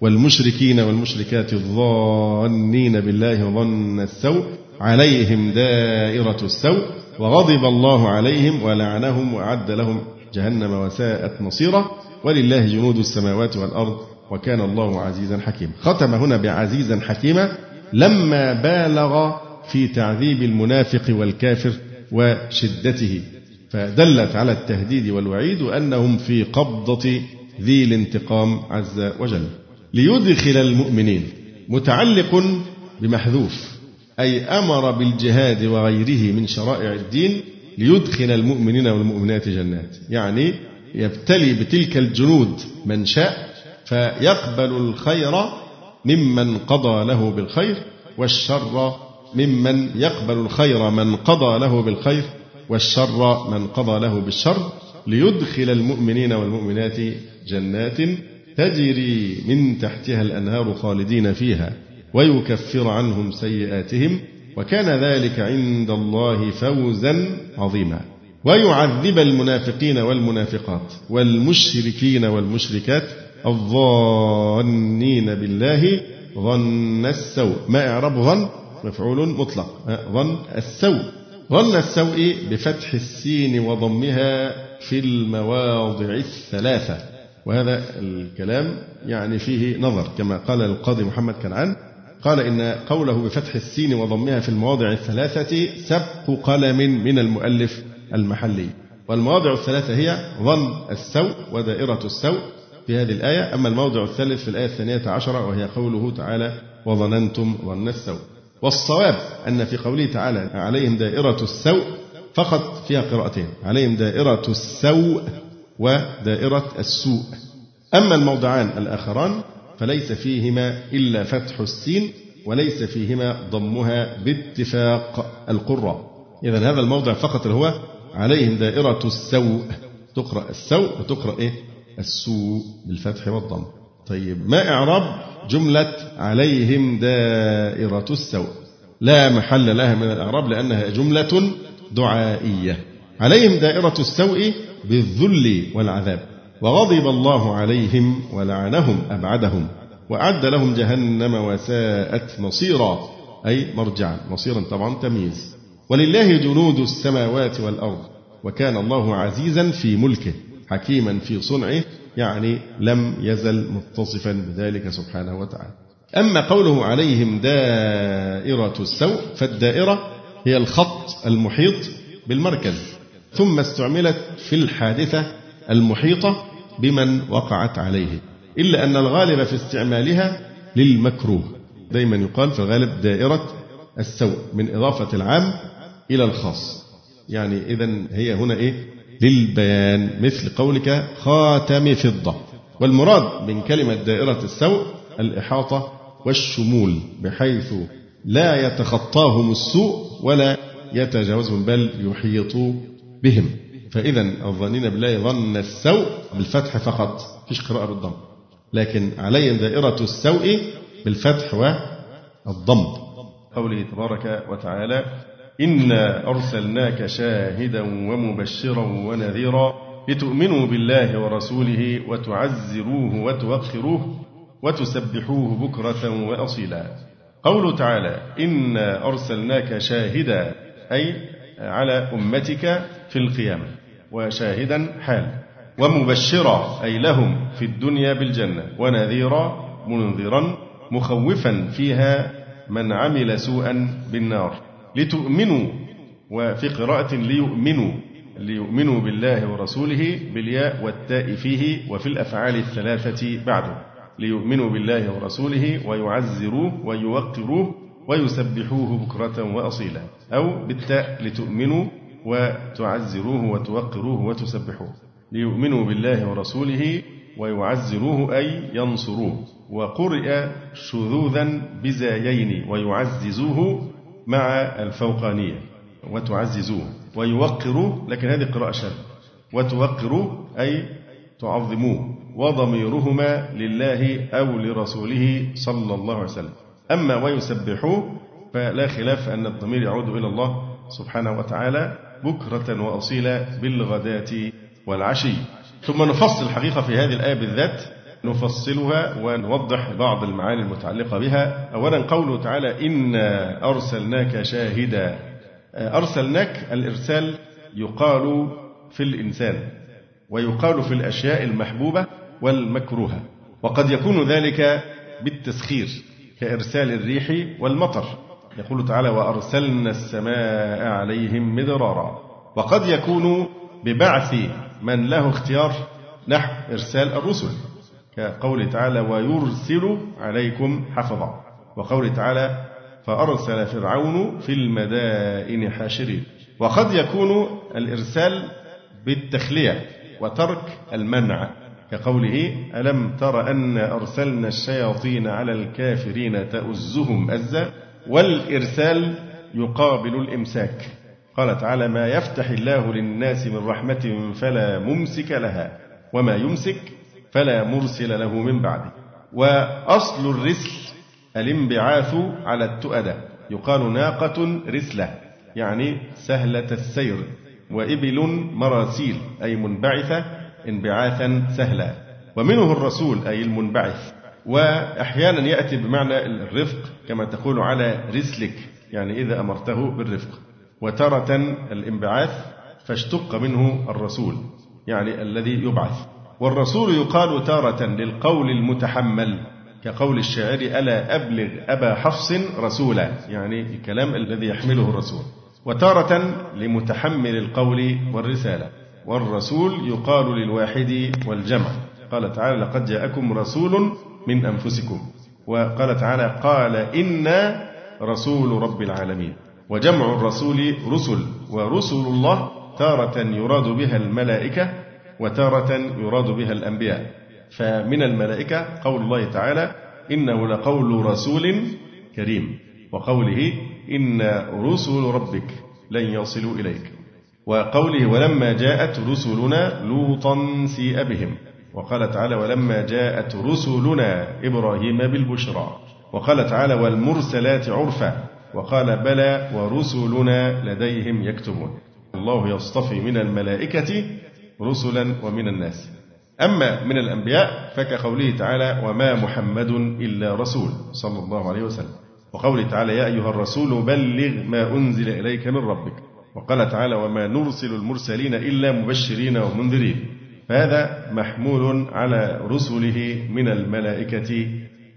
والمشركين والمشركات الظانين بالله ظن السوء. عليهم دائرة السوء وغضب الله عليهم ولعنهم وأعد لهم جهنم وساءت مصيرا. ولله جنود السماوات والأرض وكان الله عزيزا حكيما. ختم هنا بعزيزا حكيما. لما بالغ في تعذيب المنافق والكافر وشدته فدلت على التهديد والوعيد وأنهم في قبضة ذي الانتقام عز وجل. ليدخل المؤمنين متعلق بمحذوف أي أمر بالجهاد وغيره من شرائع الدين ليدخل المؤمنين والمؤمنات جنات. يعني يبتلي بتلك الجنود من شاء فيقبل الخير ممن قضى له بالخير والشر ممن يقبل الخير من قضى له بالخير والشر من قضى له بالشر ليدخل المؤمنين والمؤمنات جنات تجري من تحتها الأنهار خالدين فيها. ويكفر عنهم سيئاتهم وكان ذلك عند الله فوزا عظيما. ويعذب المنافقين والمنافقات والمشركين والمشركات الظانين بالله ظن السوء. ما إعراب ظن؟ مفعول مطلق. ظن السوء. ظن السوء بفتح السين وضمها في المواضع الثلاثة. وهذا الكلام يعني فيه نظر كما قال القاضي محمد كنعان قال إن قوله بفتح السين وضمها في المواضع الثلاثة سبق قلم من المؤلف المحلي. والمواضع الثلاثة هي ظن السوء ودائرة السوء في هذه الآية. أما الموضع الثالث في الآية الثانية عشرة وهي قوله تعالى وظننتم ظن السوء. والصواب أن في قوله تعالى عليهم دائرة السوء فقط فيها قراءتين. عليهم دائرة السوء ودائرة السوء. أما الموضعان الآخران فليس فيهما إلا فتح السين وليس فيهما ضمها باتفاق القراء. إذا هذا الموضع فقط اللي هو عليهم دائرة السوء. تقرأ السوء وتقرأ إيه؟ السوء بالفتح والضم. طيب ما إعراب جملة عليهم دائرة السوء؟ لا محل لها من الإعراب لأنها جملة دعائية. عليهم دائرة السوء بالذل والعذاب. وغضب الله عليهم ولعنهم أبعدهم وأعد لهم جهنم وساءت مصيرا أي مرجعا مصيرا طبعا تمييز. ولله جنود السماوات والأرض وكان الله عزيزا في ملكه حكيما في صنعه يعني لم يزل متصفا بذلك سبحانه وتعالى. أما قوله عليهم دائرة السوء فالدائرة هي الخط المحيط بالمركز. ثم استعملت في الحادثة المحيطة بمن وقعت عليه. إلا أن الغالب في استعمالها للمكروه. دايما يقال في الغالب دائرة السوء من إضافة العام إلى الخاص. يعني إذا هي هنا إيه؟ للبيان مثل قولك خاتم فضة. والمراد من كلمة دائرة السوء الإحاطة والشمول بحيث لا يتخطاهم السوء ولا يتجاوزهم بل يحيط بهم. فإذا الظانين بالله ظن السوء بالفتح فقط فيش قراءة بالضم. لكن عليهم دائرة السوء بالفتح والضم. قوله تبارك وتعالى إنا أرسلناك شاهدا ومبشرا ونذيرا لتؤمنوا بالله ورسوله وتعزروه وتوقروه وتسبحوه بكرة وأصيلا. قوله تعالى إنا أرسلناك شاهدا أي على أمتك في القيامة. وشاهدا حال ومبشرا أي لهم في الدنيا بالجنة. ونذيرا منذرا مخوفا فيها من عمل سوءا بالنار. لتؤمنوا وفي قراءة ليؤمنوا ليؤمنوا بالله ورسوله بالياء والتاء فيه وفي الأفعال الثلاثة بعده. ليؤمنوا بالله ورسوله ويعزروه ويوقروه ويسبحوه بكرة وأصيلا. أو بالتاء لتؤمنوا وتعزروه وتوقروه وتسبحوه ليؤمنوا بالله ورسوله ويعزروه أي ينصروه وقرئ شذوذا بزايين ويعززوه مع الفوقانية وتعززوه ويوقروه لكن هذه قراءة شاذة وتوقروه أي تعظموه وضميرهما لله أو لرسوله صلى الله عليه وسلم أما ويسبحوه فلا خلاف أن الضمير يعود إلى الله سبحانه وتعالى بكرة وأصيلا بالغداة والعشي. ثم نفصل الحقيقة في هذه الآية بالذات. نفصلها ونوضح بعض المعاني المتعلقة بها. أولا قوله تعالى إنا أرسلناك شاهدا. أرسلناك الإرسال يقال في الإنسان ويقال في الأشياء المحبوبة والمكروهة وقد يكون ذلك بالتسخير كإرسال الريح والمطر. يقول تعالى وأرسلنا السماء عليهم مدرارا. وقد يكون ببعث من له اختيار نحو إرسال الرسل كقول تعالى ويرسل عليكم حفظا. وقول تعالى فأرسل فرعون في المدائن حاشرين. وقد يكون الإرسال بالتخلية وترك المنع كقوله ألم تر أن أرسلنا الشياطين على الكافرين تؤزهم أزا؟ والإرسال يقابل الإمساك. قال تعالى ما يفتح الله للناس من رحمة فلا ممسك لها وما يمسك فلا مرسل له من بعده. وأصل الرسل الانبعاث على التؤدة. يقال ناقة رسلة يعني سهلة السير وإبل مراسيل أي منبعثة انبعاثا سهلا ومنه الرسول أي المنبعث. وأحيانا يأتي بمعنى الرفق كما تقول على رسلك يعني إذا أمرته بالرفق. وتارة الانبعاث فاشتق منه الرسول يعني الذي يبعث. والرسول يقال تارة للقول المتحمل كقول الشاعر ألا أبلغ أبا حفص رسولا يعني الكلام الذي يحمله الرسول. وتارة لمتحمل القول والرسالة. والرسول يقال للواحد والجمع. قال تعالى لقد جاءكم رسول من أنفسكم. وقال تعالى قال إنا رسول رب العالمين. وجمع الرسول رسل ورسل الله تارة يراد بها الملائكة وتارة يراد بها الأنبياء. فمن الملائكة قول الله تعالى إنه لقول رسول كريم وقوله إن رسل ربك لن يصلوا إليك. وقوله ولما جاءت رسلنا لوطا سيء بهم. وقال تعالى ولما جاءت رسلنا إبراهيم بالبشرى وقال تعالى والمرسلات عرفا وقال بلى ورسلنا لديهم يكتبون. الله يصطفي من الملائكة رسلا ومن الناس. أما من الأنبياء فكقوله تعالى وما محمد إلا رسول صلى الله عليه وسلم. وقوله تعالى يا أيها الرسول بلغ ما أنزل إليك من ربك. وقال تعالى وما نرسل المرسلين إلا مبشرين ومنذرين. فهذا محمول على رسله من الملائكة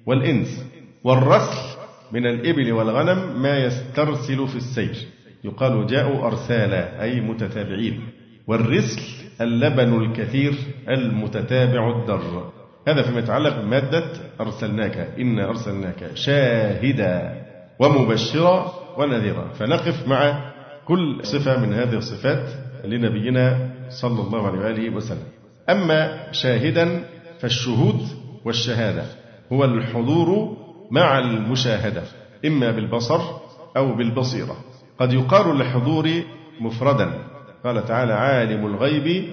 والإنس والرسل من الإبل والغنم ما يسترسل في السير. يقال جاءوا أرسالا أي متتابعين. والرسل اللبن الكثير المتتابع الدر. هذا فيما يتعلق بمادة أرسلناك. إنا أرسلناك شاهدا ومبشرا ونذيرا. فنقف مع كل صفة من هذه الصفات لنبينا صلى الله عليه وآله وسلم. أما شاهدا فالشهود والشهادة هو الحضور مع المشاهدة إما بالبصر أو بالبصيرة. قد يقال للحضور مفردا. قال تعالى عالم الغيب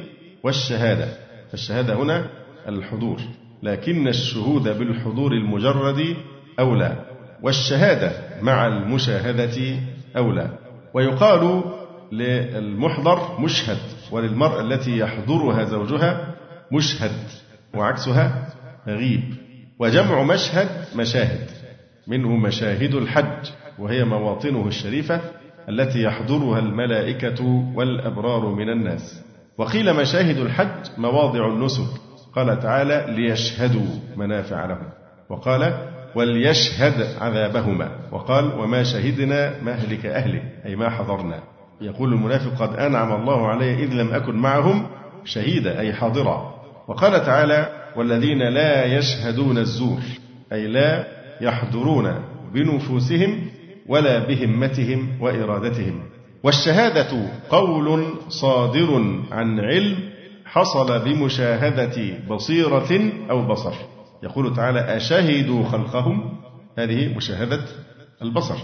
والشهادة. فالشهادة هنا الحضور. لكن الشهود بالحضور المجرد أولى والشهادة مع المشاهدة أولى. ويقال للمحضر مشهد. وللمرأة التي يحضرها زوجها مشهد وعكسها غيب. وجمع مشهد مشاهد منه مشاهد الحج وهي مواطنه الشريفة التي يحضرها الملائكة والأبرار من الناس. وقيل مشاهد الحج مواضع النسك. قال تعالى ليشهدوا منافع لهم. وقال وليشهد عذابهما. وقال وما شهدنا مهلك أهله أي ما حضرنا. يقول المنافق قد أنعم الله علي إذ لم أكن معهم شهيدا أي حاضرا. وقال تعالى والذين لا يشهدون الزور أي لا يحضرون بنفوسهم ولا بهمتهم وإرادتهم. والشهادة قول صادر عن علم حصل بمشاهدة بصيرة أو بصر. يقول تعالى أشهدوا خلقهم؟ هذه مشاهدة البصر.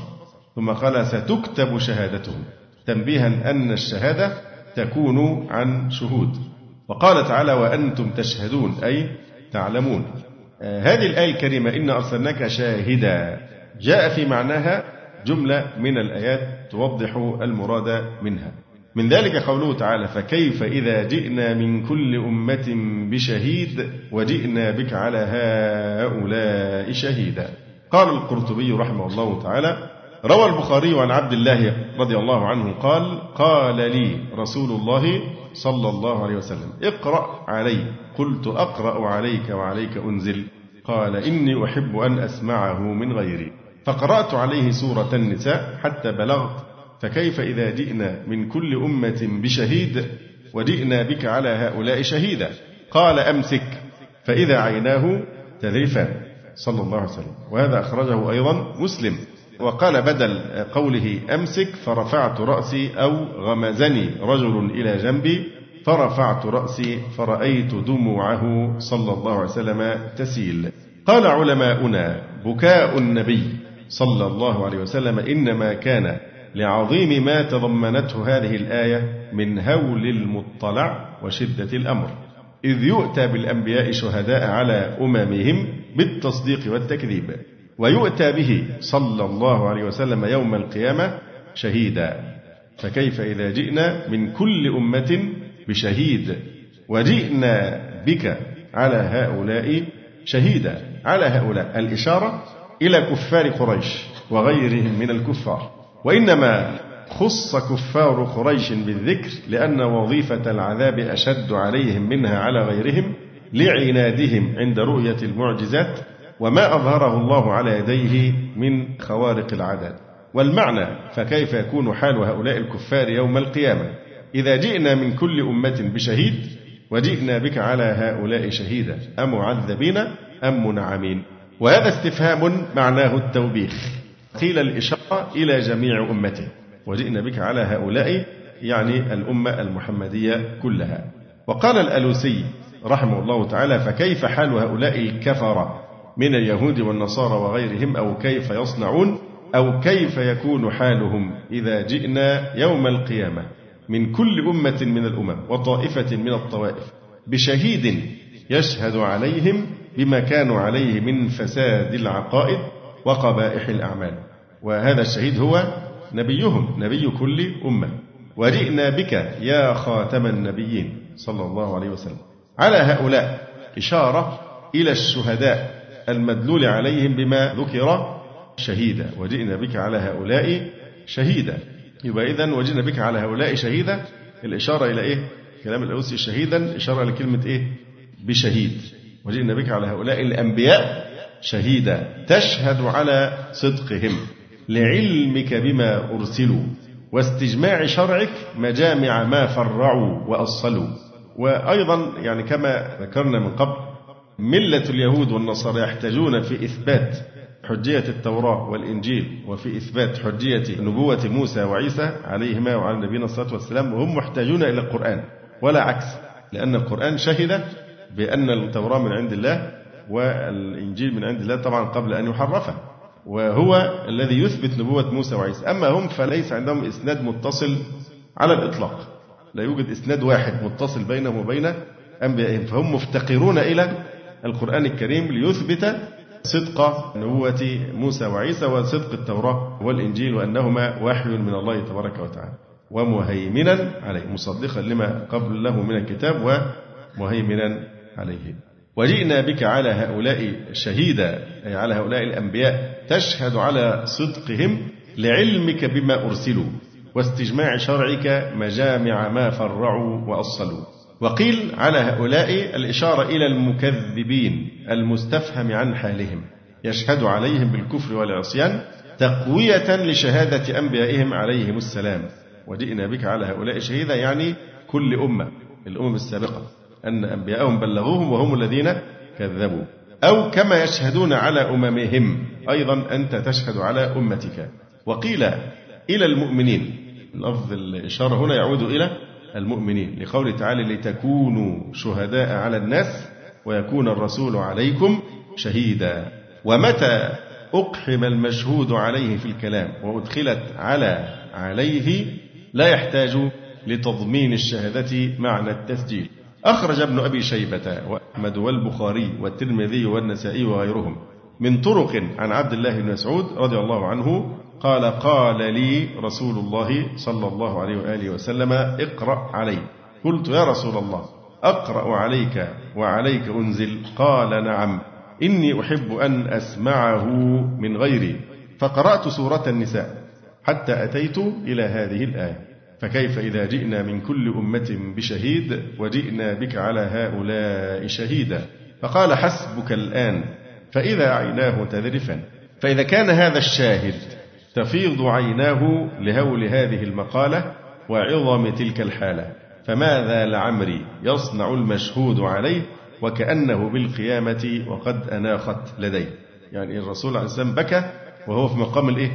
ثم قال ستكتب شهادتهم. تنبيها أن الشهادة تكون عن شهود. وقال تعالى وأنتم تشهدون أي تعلمون. آه، هذه الآية الكريمة إن أرسلناك شاهدا. جاء في معناها جملة من الآيات توضح المراد منها. من ذلك قوله تعالى فكيف إذا جئنا من كل أمة بشهيد وجئنا بك على هؤلاء شهيدا. قال القرطبي رحمه الله تعالى روى البخاري عن عبد الله رضي الله عنه قال قال لي رسول الله صلى الله عليه وسلم اقرأ علي قلت أقرأ عليك وعليك أنزل. قال إني أحب أن أسمعه من غيري. فقرأت عليه سورة النساء حتى بلغت فكيف إذا جئنا من كل أمة بشهيد وجئنا بك على هؤلاء شهيدا؟ قال أمسك. فإذا عيناه تذرفان. صلى الله عليه وسلم. وهذا أخرجه أيضا مسلم. وقال بدل قوله أمسك فرفعت رأسي أو غمزني رجل إلى جنبي فرفعت رأسي فرأيت دموعه صلى الله عليه وسلم تسيل. قال علماؤنا بكاء النبي صلى الله عليه وسلم إنما كان لعظيم ما تضمنته هذه الآية من هول المطلع وشدة الأمر. إذ يؤتى بالأنبياء شهداء على أممهم بالتصديق والتكذيب. ويؤتى به صلى الله عليه وسلم يوم القيامة شهيدا. فكيف إذا جئنا من كل أمة بشهيد؟ وجئنا بك على هؤلاء شهيدا. على هؤلاء. الإشارة إلى كفار قريش وغيرهم من الكفار. وإنما خص كفار قريش بالذكر لأن وظيفة العذاب أشد عليهم منها على غيرهم لعنادهم عند رؤية المعجزات وما أظهره الله على يديه من خوارق العادات. والمعنى فكيف يكون حال هؤلاء الكفار يوم القيامة؟ إذا جئنا من كل أمة بشهيد وجئنا بك على هؤلاء شهيدا أمعذبين أم منعمين. وهذا استفهام معناه التوبيخ. قيل الإشارة إلى جميع أمته. وجئنا بك على هؤلاء يعني الأمة المحمدية كلها. وقال الألوسي رحمه الله تعالى فكيف حال هؤلاء الكفرة؟ من اليهود والنصارى وغيرهم أو كيف يصنعون أو كيف يكون حالهم إذا جئنا يوم القيامة من كل أمة من الأمم وطائفة من الطوائف بشهيد يشهد عليهم بما كانوا عليه من فساد العقائد وقبائح الأعمال. وهذا الشهيد هو نبيهم نبي كل أمة. وجئنا بك يا خاتم النبيين صلى الله عليه وسلم. على هؤلاء إشارة إلى الشهداء. المدلول عليهم بما ذكر شهيدا. وجئنا بك على هؤلاء شهيدا. يبقى إذا وجئنا بك على هؤلاء شهيدا. الإشارة إلى إيه؟ كلام الأوسي شهيدا. إشارة لكلمة إيه؟ بشهيد. وجئنا بك على هؤلاء الأنبياء شهيدا. تشهد على صدقهم. لعلمك بما أرسلوا. واستجماع شرعك مجامع ما فرعوا وأصلوا. وأيضا يعني كما ذكرنا من قبل ملة اليهود والنصارى يحتاجون في إثبات حجية التوراة والإنجيل وفي إثبات حجية نبوة موسى وعيسى عليهما وعلى نبينا الصلاة والسلام وهم محتاجون إلى القرآن ولا عكس لأن القرآن شهد بأن التوراة من عند الله والإنجيل من عند الله طبعا قبل أن يحرفه وهو الذي يثبت نبوة موسى وعيسى. أما هم فليس عندهم إسناد متصل على الإطلاق لا يوجد إسناد واحد متصل بينهم وبين أنبيائهم فهم مفتقرون إلى القرآن الكريم ليثبت صدق نبوة موسى وعيسى وصدق التوراة والإنجيل وأنهما وحي من الله تبارك وتعالى. ومهيمنا عليه مصدقا لما قبله من الكتاب ومهيمنا عليه. وجئنا بك على هؤلاء شهيدا أي على هؤلاء الأنبياء تشهد على صدقهم لعلمك بما أرسلوا واستجماع شرعك مجامع ما فرعوا وأصلوا. وقيل على هؤلاء الإشارة إلى المكذبين المستفهم عن حالهم يشهد عليهم بالكفر والعصيان تقوية لشهادة أنبيائهم عليهم السلام. وجئنا بك على هؤلاء شهيدا يعني كل أمة الأمم السابقة أن أنبياءهم بلغوهم وهم الذين كذبوا. أو كما يشهدون على أممهم أيضا أنت تشهد على أمتك. وقيل إلى المؤمنين لفظ الإشارة هنا يعود إلى المؤمنين. لقوله تعالى لتكونوا شهداء على الناس ويكون الرسول عليكم شهيدا. ومتى أقحم المشهود عليه في الكلام وأدخلت على عليه لا يحتاج لتضمين الشهادة معنى التسجيل. أخرج ابن أبي شيبة وأحمد والبخاري والترمذي والنسائي وغيرهم من طرق عن عبد الله بن مسعود رضي الله عنه قال قال لي رسول الله صلى الله عليه وآله وسلم اقرأ علي. قلت يا رسول الله أقرأ عليك وعليك أنزل. قال نعم إني أحب أن أسمعه من غيري. فقرأت سورة النساء حتى أتيت إلى هذه الآية. فكيف إذا جئنا من كل أمة بشهيد وجئنا بك على هؤلاء شهيدا؟ فقال حسبك الآن فإذا عيناه تذرفا. فإذا كان هذا الشاهد تفيض عيناه لهول هذه المقالة وعظم تلك الحالة. فماذا لعمري يصنع المشهود عليه وكأنه بالقيامة وقد أناخت لديه؟ يعني الرسول عليه السلام بكى وهو في مقام الإيه؟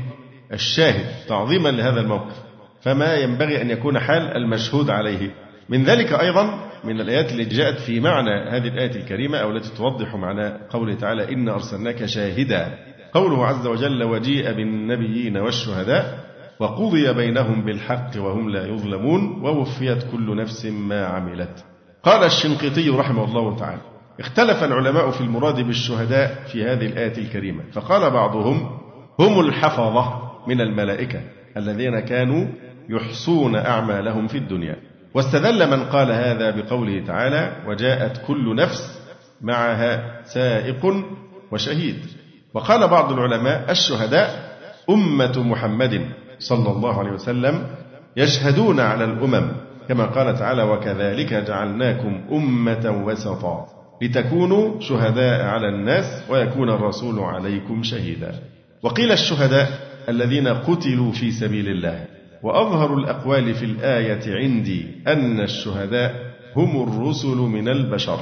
الشاهد تعظيما لهذا الموقف. فما ينبغي أن يكون حال المشهود عليه. من ذلك أيضا من الآيات التي جاءت في معنى هذه الآية الكريمة أو التي توضح معنى قوله تعالى إن أرسلناك شاهدا. قوله عز وجل وجيء بالنبيين والشهداء وقضي بينهم بالحق وهم لا يظلمون ووفيت كل نفس ما عملت. قال الشنقيطي رحمه الله تعالى اختلف العلماء في المراد بالشهداء في هذه الآية الكريمة فقال بعضهم هم الحفظة من الملائكة الذين كانوا يحصون أعمالهم في الدنيا. واستدل من قال هذا بقوله تعالى وجاءت كل نفس معها سائق وشهيد. وقال بعض العلماء الشهداء أمة محمد صلى الله عليه وسلم يشهدون على الأمم كما قال تعالى وكذلك جعلناكم أمة وسطا لتكونوا شهداء على الناس ويكون الرسول عليكم شهيدا. وقيل الشهداء الذين قتلوا في سبيل الله وأظهر الأقوال في الآية عندي أن الشهداء هم الرسل من البشر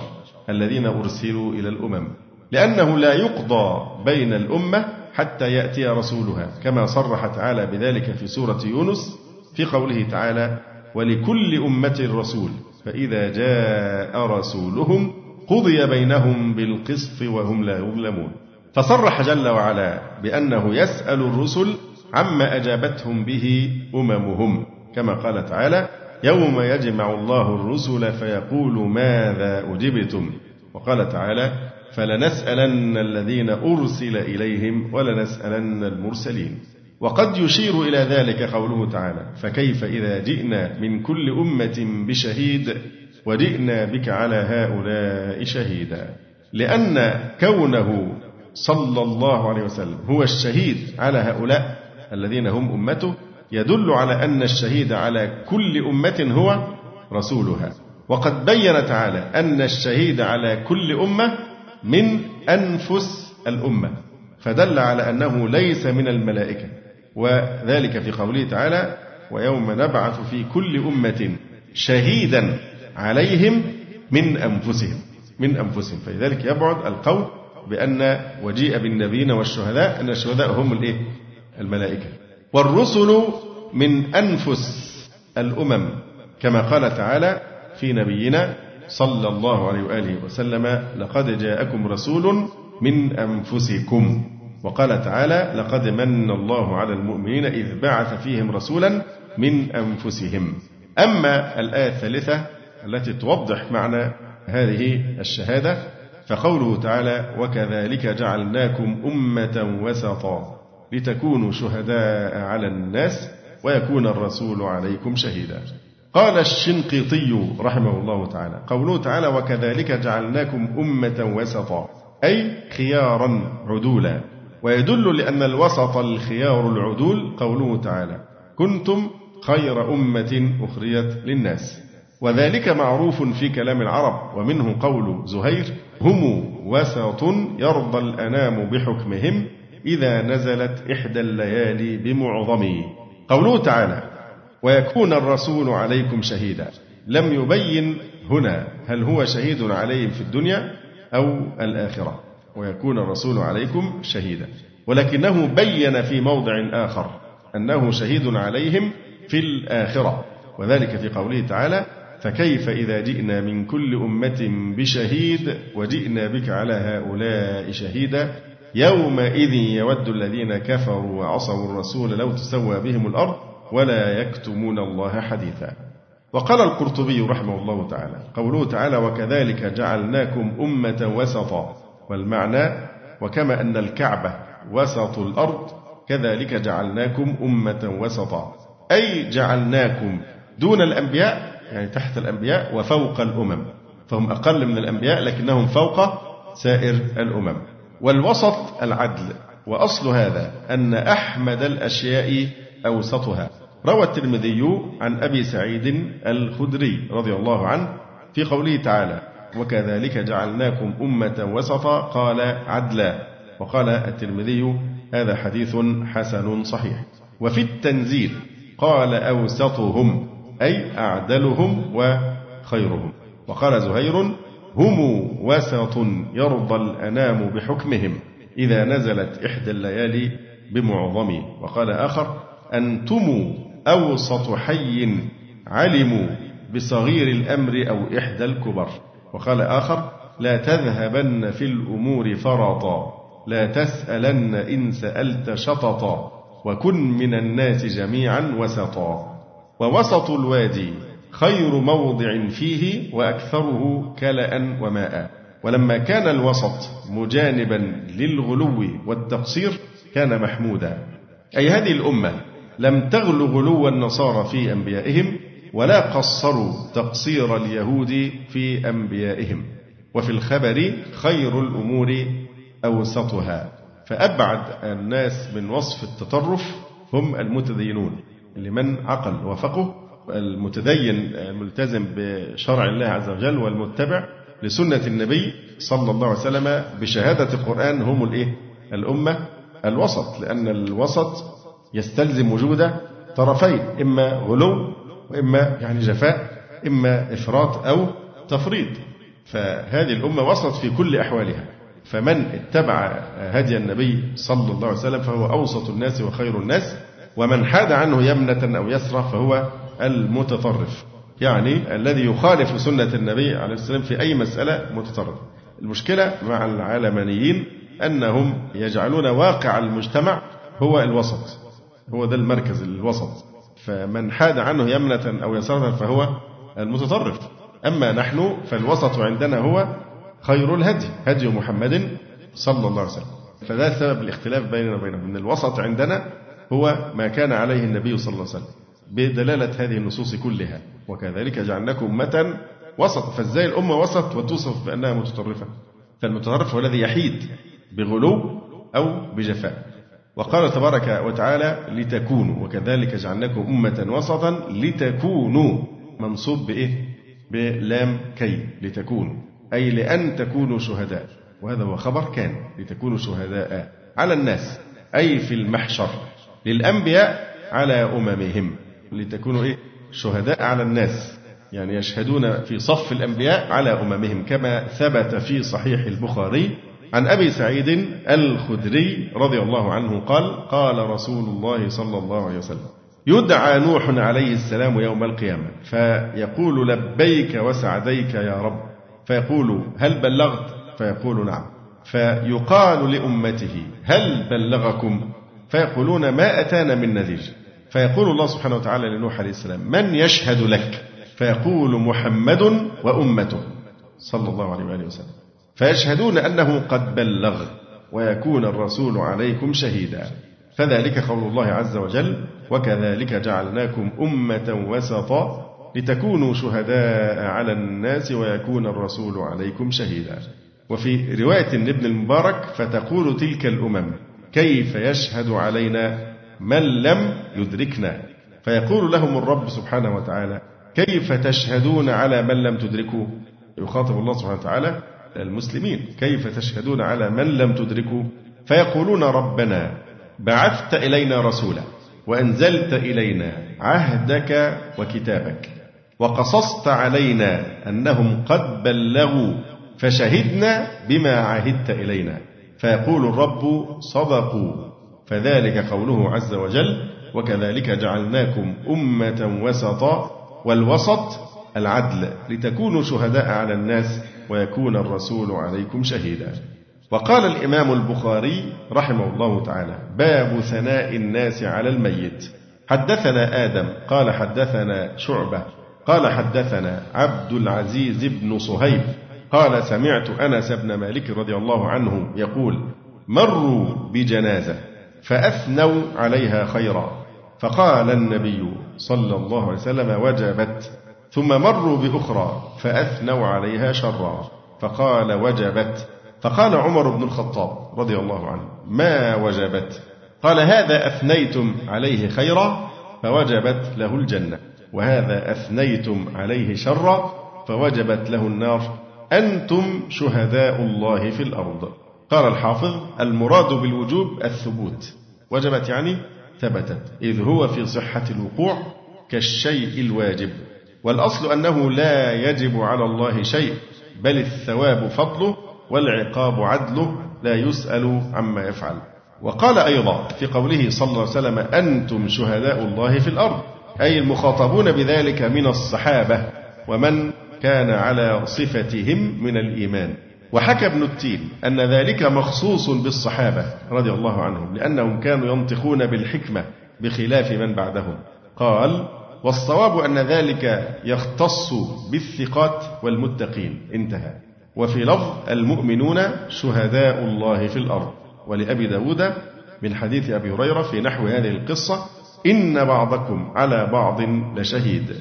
الذين أرسلوا إلى الأمم. لأنه لا يقضى بين الأمة حتى يأتي رسولها كما صرح تعالى بذلك في سورة يونس في قوله تعالى ولكل أمة رسول فإذا جاء رسولهم قضي بينهم بالقسط وهم لا يظلمون. فصرح جل وعلا بأنه يسأل الرسل عما أجابتهم به أممهم كما قال تعالى يوم يجمع الله الرسل فيقول ماذا أجبتم؟ وقال تعالى فلنسألن الذين أرسل إليهم ولنسألن المرسلين. وقد يشير إلى ذلك قوله تعالى فكيف إذا جئنا من كل أمة بشهيد وجئنا بك على هؤلاء شهيدا. لأن كونه صلى الله عليه وسلم هو الشهيد على هؤلاء الذين هم أمته يدل على أن الشهيد على كل أمة هو رسولها. وقد بين تعالى أن الشهيد على كل أمة من أنفس الأمة فدل على أنه ليس من الملائكة وذلك في قوله تعالى ويوم نبعث في كل أمة شهيدا عليهم من أنفسهم من أنفسهم فلذلك يبعد القول بأن وجيء بالنبيين والشهداء أن الشهداء هم الإيه؟ الملائكة والرسل من أنفس الأمم كما قال تعالى في نبينا صلى الله عليه وآله وسلم لقد جاءكم رسول من أنفسكم. وقال تعالى لقد من الله على المؤمنين إذ بعث فيهم رسولا من أنفسهم. أما الآية الثالثة التي توضح معنى هذه الشهادة فقوله تعالى وكذلك جعلناكم أمة وسطا لتكونوا شهداء على الناس ويكون الرسول عليكم شهيدا. قال الشنقيطي رحمه الله تعالى قوله تعالى وكذلك جعلناكم أمة وسطا أي خيارا عدولا. ويدل لأن الوسط الخيار العدول قوله تعالى كنتم خير أمة أخرجت للناس. وذلك معروف في كلام العرب ومنه قول زهير هم وسط يرضى الأنام بحكمهم إذا نزلت إحدى الليالي بمعظمه. قوله تعالى ويكون الرسول عليكم شهيدا. لم يبين هنا هل هو شهيد عليهم في الدنيا أو الآخرة. ويكون الرسول عليكم شهيدا. ولكنه بين في موضع آخر أنه شهيد عليهم في الآخرة. وذلك في قوله تعالى فكيف إذا جئنا من كل أمة بشهيد وجئنا بك على هؤلاء شهيدا؟ يومئذ يود الذين كفروا وعصوا الرسول لو تسوى بهم الأرض ولا يكتمون الله حديثا. وقال القرطبي رحمه الله تعالى قوله تعالى وكذلك جعلناكم أمة وسطا والمعنى وكما أن الكعبة وسط الأرض كذلك جعلناكم أمة وسطا أي جعلناكم دون الأنبياء يعني تحت الأنبياء وفوق الأمم. فهم أقل من الأنبياء لكنهم فوق سائر الأمم. والوسط العدل وأصل هذا أن أحمد الأشياء أوسطها. روى الترمذي عن أبي سعيد الخدري رضي الله عنه في قوله تعالى وكذلك جعلناكم أمة وسطا قال عدلا وقال الترمذي هذا حديث حسن صحيح وفي التنزيل قال أوسطهم أي أعدلهم وخيرهم وقال زهير هم وسط يرضى الأنام بحكمهم إذا نزلت إحدى الليالي بمعظم وقال آخر أنتم أوسط حي علموا بصغير الأمر أو إحدى الكبر. وقال آخر لا تذهبن في الأمور فرطا لا تسألن إن سألت شططا وكن من الناس جميعا وسطا. ووسط الوادي خير موضع فيه وأكثره كلأ وماء. ولما كان الوسط مجانبا للغلو والتقصير كان محمودا. أي هذه الأمة لم تغل غلو النصارى في أنبيائهم ولا قصروا تقصير اليهود في أنبيائهم. وفي الخبر خير الأمور أوسطها. فأبعد الناس من وصف التطرف هم المتدينون. لمن عقل وفقه المتدين الملتزم بشرع الله عز وجل والمتبع لسنة النبي صلى الله عليه وسلم بشهادة القرآن هم الإيه؟ الأمة الوسط. لأن الوسط يستلزم وجود طرفين إما غلو وإما يعني جفاء إما إفراط أو تفريط. فهذه الأمة وسط في كل أحوالها. فمن اتبع هدي النبي صلى الله عليه وسلم فهو أوسط الناس وخير الناس ومن حاد عنه يمنة أو يسرى فهو المتطرف. يعني الذي يخالف سنة النبي عليه السلام في أي مسألة متطرف. المشكلة مع العلمانيين أنهم يجعلون واقع المجتمع هو الوسط. هو ده المركز الوسط. فمن حاد عنه يمنة أو يسارا فهو المتطرف. أما نحن فالوسط عندنا هو خير الهدي هدي محمد صلى الله عليه وسلم. فده سبب الاختلاف بيننا وبينهم أن الوسط عندنا هو ما كان عليه النبي صلى الله عليه وسلم بدلالة هذه النصوص كلها. وكذلك جعلناكم أمة وسط. فازاي الأمة وسط وتوصف بأنها متطرفة؟ فالمتطرف هو الذي يحيد بغلو أو بجفاء. وقال تبارك وتعالى لتكونوا وكذلك جعلناكم أمة وسطا لتكونوا منصوب بإيه؟ بلام كي لتكونوا أي لأن تكونوا شهداء وهذا هو خبر كان لتكونوا شهداء على الناس أي في المحشر للأنبياء على أممهم لتكونوا إيه؟ شهداء على الناس يعني يشهدون في صف الأنبياء على أممهم كما ثبت في صحيح البخاري عن أبي سعيد الخدري رضي الله عنه قال قال رسول الله صلى الله عليه وسلم يدعى نوح عليه السلام يوم القيامة فيقول لبيك وسعديك يا رب. فيقول هل بلغت؟ فيقول نعم. فيقال لأمته هل بلغكم؟ فيقولون ما أتانا من نذير. فيقول الله سبحانه وتعالى لنوح عليه السلام من يشهد لك؟ فيقول محمد وأمته. صلى الله عليه وآله وسلم. فيشهدون أنه قد بلغ ويكون الرسول عليكم شهيدا. فذلك قول الله عز وجل وكذلك جعلناكم أمة وسطا لتكونوا شهداء على الناس ويكون الرسول عليكم شهيدا. وفي رواية لابن المبارك فتقول تلك الأمم كيف يشهد علينا من لم يدركنا؟ فيقول لهم الرب سبحانه وتعالى كيف تشهدون على من لم تدركوا؟ يخاطب الله سبحانه وتعالى المسلمين. كيف تشهدون على من لم تدركوا فيقولون ربنا بعثت إلينا رسولا وأنزلت إلينا عهدك وكتابك وقصصت علينا أنهم قد بلغوا فشهدنا بما عهدت إلينا. فيقول الرب صدقوا. فذلك قوله عز وجل وكذلك جعلناكم أمة وسطا والوسط العدل لتكونوا شهداء على الناس ويكون الرسول عليكم شهيدا. وقال الإمام البخاري رحمه الله تعالى باب ثناء الناس على الميت حدثنا آدم قال حدثنا شعبة قال حدثنا عبد العزيز بن صهيب قال سمعت أنس بن مالك رضي الله عنه يقول مروا بجنازة فأثنوا عليها خيرا فقال النبي صلى الله عليه وسلم وجبت ثم مروا بأخرى فأثنوا عليها شرا. فقال وجبت. فقال عمر بن الخطاب رضي الله عنه ما وجبت؟ قال هذا أثنيتم عليه خيرا. فوجبت له الجنة. وهذا أثنيتم عليه شرا. فوجبت له النار. أنتم شهداء الله في الأرض. قال الحافظ المراد بالوجوب الثبوت. وجبت يعني ثبتت. إذ هو في صحة الوقوع كالشيء الواجب. والأصل أنه لا يجب على الله شيء بل الثواب فضله والعقاب عدله لا يسأل عما يفعل. وقال أيضا في قوله صلى الله عليه وسلم أنتم شهداء الله في الأرض أي المخاطبون بذلك من الصحابة ومن كان على صفتهم من الإيمان. وحكى ابن التين أن ذلك مخصوص بالصحابة رضي الله عنهم لأنهم كانوا ينطقون بالحكمة بخلاف من بعدهم. قال والصواب أن ذلك يختص بالثقات والمتقين. انتهى. وفي لفظ المؤمنون شهداء الله في الأرض. ولأبي داود من حديث أبي هريرة في نحو هذه القصة إن بعضكم على بعض لشهيد.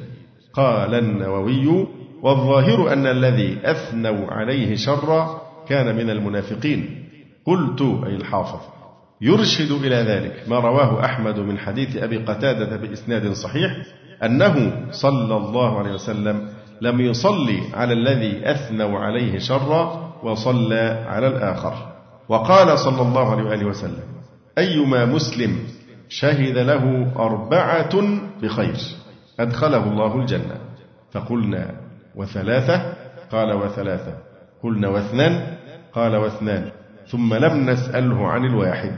قال النووي والظاهر أن الذي أثنوا عليه شرا كان من المنافقين. قلت أي الحافظ. يرشد إلى ذلك ما رواه أحمد من حديث أبي قتادة بإسناد صحيح أنه صلى الله عليه وسلم لم يصلي على الذي أثنوا عليه شرا وصلى على الآخر. وقال صلى الله عليه وآله وسلم أيما مسلم شهد له أربعة بخير أدخله الله الجنة. فقلنا وثلاثة؟ قال وثلاثة. قلنا واثنان؟ قال واثنان. ثم لم نسأله عن الواحد.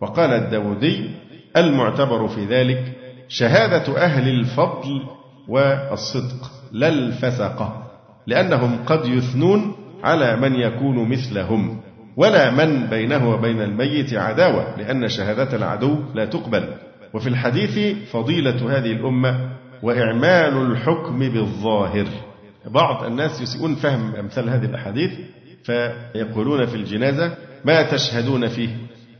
وقال الداودي المعتبر في ذلك شهادة أهل الفضل والصدق لا الفسقة لأنهم قد يثنون على من يكون مثلهم ولا من بينه وبين الميت عداوة لأن شهادة العدو لا تقبل. وفي الحديث فضيلة هذه الأمة وإعمال الحكم بالظاهر. بعض الناس يسيئون فهم أمثال هذه الأحاديث فيقولون في الجنازة ما تشهدون فيه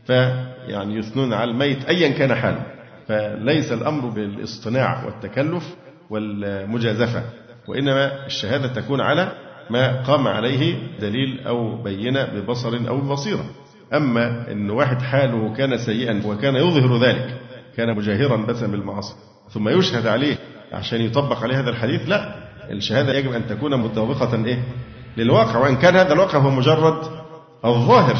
فيعني يثنون على الميت أيا كان حاله فليس الأمر بالاصطناع والتكلف والمجازفة وإنما الشهادة تكون على ما قام عليه دليل أو بينة ببصر أو ببصيرة أما أن واحد حاله كان سيئا وكان يظهر ذلك كان مجاهرا بس بالمعاصي ثم يشهد عليه عشان يطبق عليه هذا الحديث لا الشهادة يجب أن تكون مطابقة إيه؟ للواقع وإن كان هذا الواقع هو مجرد الظاهر.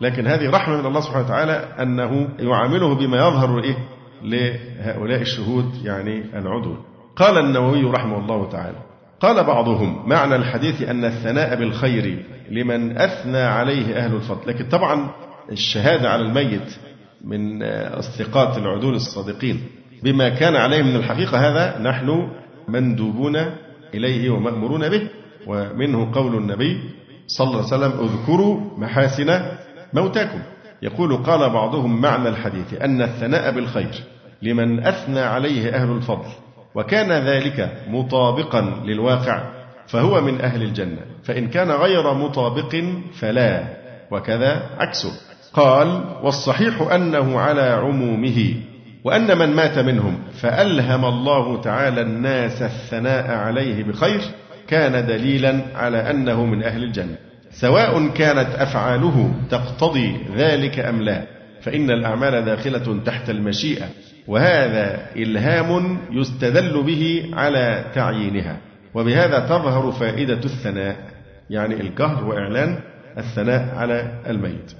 لكن هذه رحمة من الله سبحانه وتعالى أنه يعامله بما يظهر إيه؟ لهؤلاء الشهود يعني العدول قال النووي رحمه الله تعالى قال بعضهم معنى الحديث أن الثناء بالخير لمن أثنى عليه أهل الفضل. لكن طبعا الشهادة على الميت من الثقات العدول الصادقين بما كان عليه من الحقيقة هذا نحن مندوبون إليه ومأمورون به. ومنه قول النبي صلى الله عليه وسلم اذكروا محاسن موتاكم. يقول قال بعضهم معنى الحديث أن الثناء بالخير لمن أثنى عليه أهل الفضل وكان ذلك مطابقا للواقع فهو من أهل الجنة فإن كان غير مطابق فلا وكذا عكسه. قال والصحيح أنه على عمومه وأن من مات منهم فألهم الله تعالى الناس الثناء عليه بخير كان دليلا على أنه من أهل الجنة. سواء كانت أفعاله تقتضي ذلك أم لا فإن الأعمال داخلة تحت المشيئة وهذا إلهام يستدل به على تعيينها. وبهذا تظهر فائدة الثناء يعني القهر وإعلان الثناء على الميت.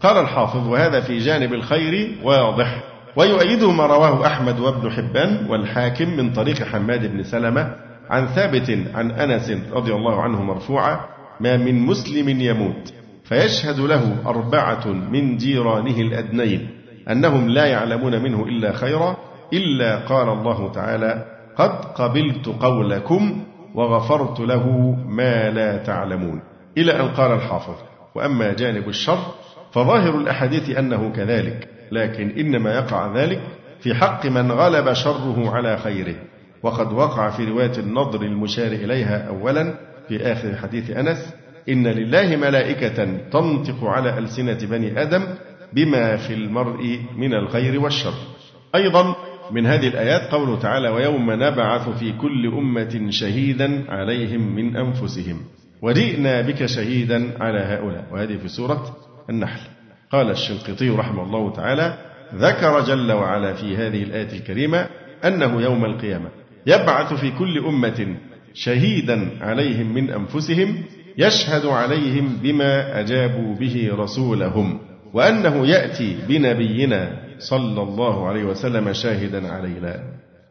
قال الحافظ وهذا في جانب الخير واضح ويؤيده ما رواه أحمد وابن حبان والحاكم من طريق حماد بن سلمة عن ثابت عن أنس رضي الله عنه مرفوعا ما من مسلم يموت. فيشهد له أربعة من جيرانه الأدنين أنهم لا يعلمون منه إلا خيرا إلا قال الله تعالى قد قبلت قولكم وغفرت له ما لا تعلمون. إلى أن قال الحافظ وأما جانب الشر فظاهر الأحاديث أنه كذلك لكن إنما يقع ذلك في حق من غلب شره على خيره. وقد وقع في رواية النضر المشار إليها أولا في آخر حديث أنس إن لله ملائكة تنطق على ألسنة بني آدم بما في المرء من الخير والشر. أيضا من هذه الآيات قوله تعالى ويوم نبعث في كل أمة شهيدا عليهم من أنفسهم وجئنا بك شهيدا على هؤلاء. وهذه في سورة النحل. قال الشنقيطي رحمه الله تعالى ذكر جل وعلا في هذه الآية الكريمة أنه يوم القيامة يبعث في كل أمة شهيدا عليهم من أنفسهم يشهد عليهم بما أجابوا به رسولهم وأنه يأتي بنبينا صلى الله عليه وسلم شاهدا علينا.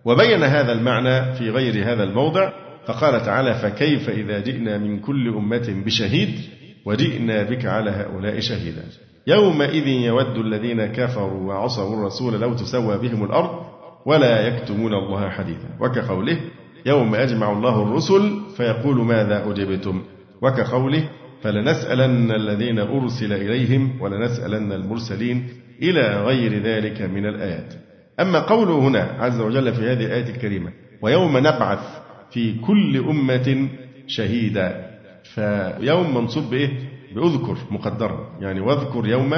وبين هذا المعنى في غير هذا الموضع فقال تعالى فكيف إذا جئنا من كل أمة بشهيد وجئنا بك على هؤلاء شهيدا. يومئذ يود الذين كفروا وعصوا الرسول لو تسوى بهم الأرض ولا يكتمون الله حديثا. وكقوله يوم يجمع الله الرسل فيقول ماذا أجبتم؟ وكقوله فلنسألن الذين أرسل إليهم ولنسألن المرسلين إلى غير ذلك من الآيات. أما قوله هنا عز وجل في هذه الآية الكريمة ويوم نبعث في كل أمة شهيدا. فيوم منصوب بإيه؟ بأذكر مقدرا. يعني واذكر يوم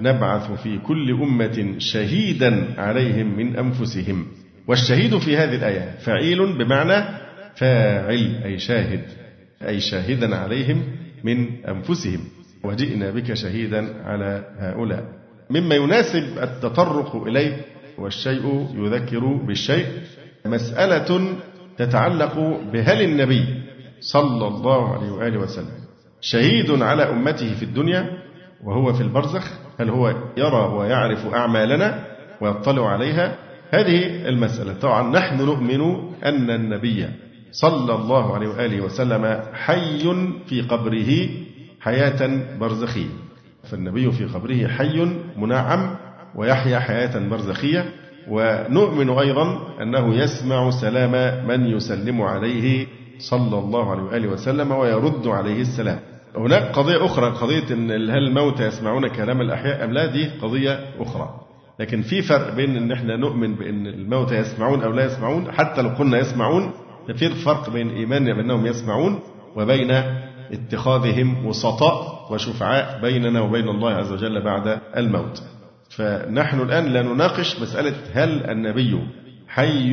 نبعث في كل أمة شهيدا عليهم من أنفسهم. والشهيد في هذه الآية فعيل بمعنى فاعل أي شاهد أي شاهدا عليهم من أنفسهم. وجئنا بك شهيدا على هؤلاء. مما يناسب التطرق إليه والشيء يذكر بالشيء مسألة تتعلق بهل النبي صلى الله عليه وآله وسلم. شهيد على أمته في الدنيا وهو في البرزخ هل هو يرى ويعرف أعمالنا ويطلع عليها هذه المسألة. طبعا نحن نؤمن أن النبي صلى الله عليه وآله وسلم حي في قبره حياة برزخية فالنبي في قبره حي منعم ويحيا حياة برزخية. ونؤمن أيضا أنه يسمع سلام من يسلم عليه صلى الله عليه وآله وسلم ويرد عليه السلام. هناك قضية أخرى قضية أن هل الموتى يسمعون كلام الأحياء أم لا؟ دي قضية أخرى. لكن في فرق بين أن إحنا نؤمن بأن الموتى يسمعون أو لا يسمعون حتى لو قلنا يسمعون في فرق بين إيماننا بأنهم يسمعون وبين اتخاذهم وسطاء وشفعاء بيننا وبين الله عز وجل بعد الموت. فنحن الآن لا نناقش مسألة هل النبي حي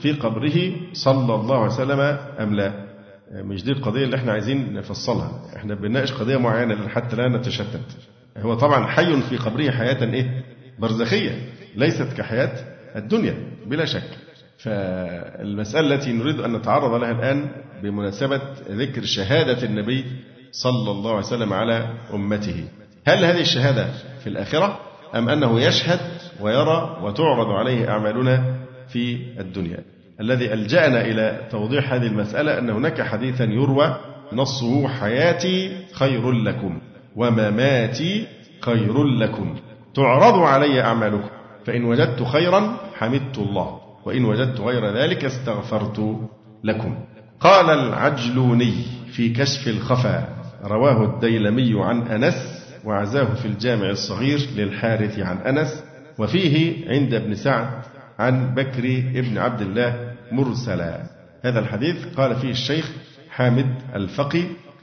في قبره صلى الله عليه وسلم أم لا. مش دي القضية اللي إحنا عايزين نفصلها. إحنا بنناقش قضية معينة حتى لا نتشتت. هو طبعا حي في قبره حياة إيه؟ برزخية ليست كحياة الدنيا بلا شك. فالمسألة التي نريد أن نتعرض لها الآن بمناسبة ذكر شهادة النبي صلى الله عليه وسلم على أمته. هل هذه الشهادة في الآخرة أم أنه يشهد ويرى وتعرض عليه أعمالنا في الدنيا؟ الذي ألجأنا إلى توضيح هذه المسألة أن هناك حديثا يروى نصه حياتي خير لكم ومماتي خير لكم. تعرض علي أعمالكم فإن وجدت خيرا حمدت الله. وإن وجدت غير ذلك استغفرت لكم. قال العجلوني في كشف الخفا رواه الديلمي عن أنس وعزاه في الجامع الصغير للحارث عن أنس. وفيه عند ابن سعد عن بكر ابن عبد الله مرسلا. هذا الحديث قال فيه الشيخ حامد الفقي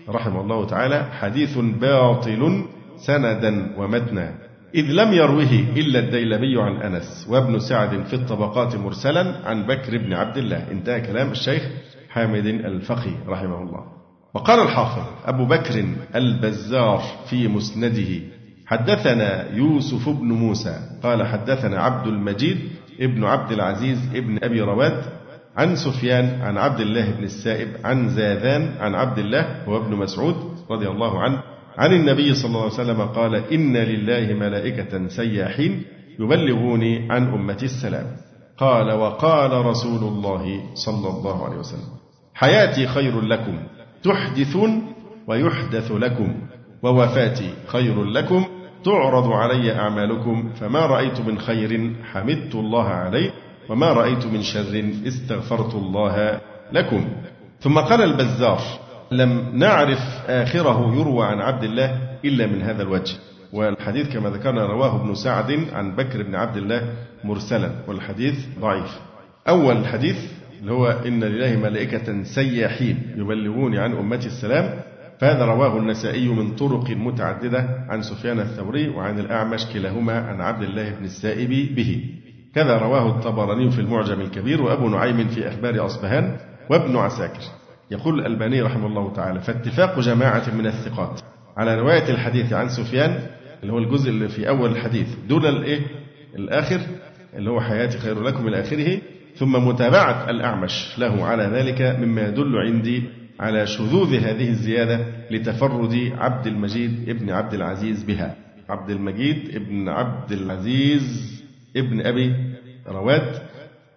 رحمه الله تعالى حديث باطل سندا ومتنا. إذ لم يروه إلا الديلمي عن أنس وابن سعد في الطبقات مرسلا عن بكر بن عبد الله. انتهى كلام الشيخ حامد الفقي رحمه الله. وقال الحافظ أبو بكر البزار في مسنده حدثنا يوسف بن موسى قال حدثنا عبد المجيد ابن عبد العزيز ابن أبي رواد عن سفيان عن عبد الله بن السائب عن زاذان عن عبد الله وابن مسعود رضي الله عنه عن النبي صلى الله عليه وسلم قال إن لله ملائكة سياحين يبلغوني عن أمتي السلام. قال وقال رسول الله صلى الله عليه وسلم حياتي خير لكم تحدثون ويحدث لكم ووفاتي خير لكم تعرض علي أعمالكم فما رأيت من خير حمدت الله عليه وما رأيت من شر استغفرت الله لكم. ثم قال البزار لم نعرف آخره يروى عن عبد الله إلا من هذا الوجه. والحديث كما ذكرنا رواه ابن سعد عن بكر بن عبد الله مرسلا والحديث ضعيف. أول الحديث اللي هو إن لله ملائكة سياحين يبلغون عن أمتي السلام فهذا رواه النسائي من طرق متعددة عن سفيان الثوري وعن الأعمش كلاهما عن عبد الله بن السائب به. كذا رواه الطبراني في المعجم الكبير وأبو نعيم في أخبار أصبهان وابن عساكر. يقول الألباني رحمه الله تعالى فاتفاق جماعة من الثقات على رواية الحديث عن سفيان اللي هو الجزء اللي في أول الحديث دون الإيه؟ الآخر اللي هو حياتي خير لكم إلى آخره ثم متابعة الأعمش له على ذلك مما يدل عندي على شذوذ هذه الزيادة لتفرد عبد المجيد ابن عبد العزيز بها. عبد المجيد ابن عبد العزيز ابن أبي رواد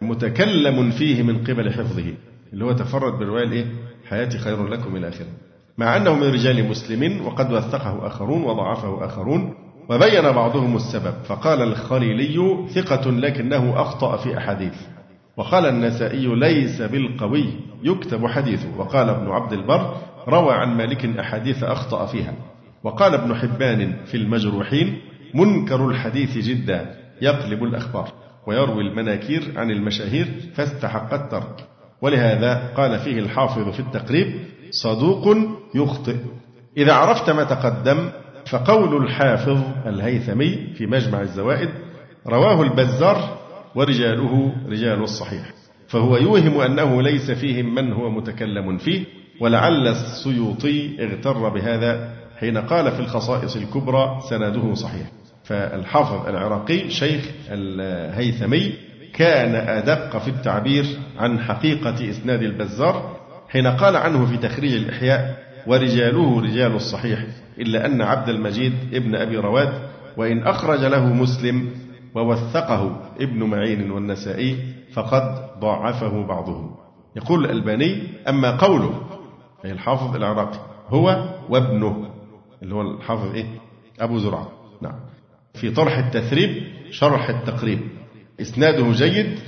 متكلم فيه من قبل حفظه. اللي هو تفرد بالرواية الإيه؟ حياتي خير لكم إلى آخره. مع أنه من رجال مسلمين وقد وثقه آخرون وضعفه آخرون وبين بعضهم السبب. فقال الخليلي ثقة لكنه أخطأ في أحاديث. وقال النسائي ليس بالقوي يكتب حديثه. وقال ابن عبد البر روى عن مالك أحاديث أخطأ فيها. وقال ابن حبان في المجروحين منكر الحديث جدا يقلب الأخبار ويروي المناكير عن المشاهير فاستحق الترك. ولهذا قال فيه الحافظ في التقريب صدوق يخطئ. إذا عرفت ما تقدم فقول الحافظ الهيثمي في مجمع الزوائد رواه البزار ورجاله رجال الصحيح. فهو يوهم أنه ليس فيهم من هو متكلم فيه ولعل السيوطي اغتر بهذا حين قال في الخصائص الكبرى سنده صحيح. فالحافظ العراقي شيخ الهيثمي كان أدق في التعبير عن حقيقة إسناد البزار حين قال عنه في تخريج الإحياء ورجاله رجال الصحيح إلا أن عبد المجيد ابن أبي رواد وإن أخرج له مسلم ووثقه ابن معين والنسائي فقد ضاعفه بعضهم. يقول الألباني أما قوله أي الحافظ العراقي هو وابنه. اللي هو الحافظ إيه؟ أبو زرعة. نعم. في طرح التثريب شرح التقريب. إسناده جيد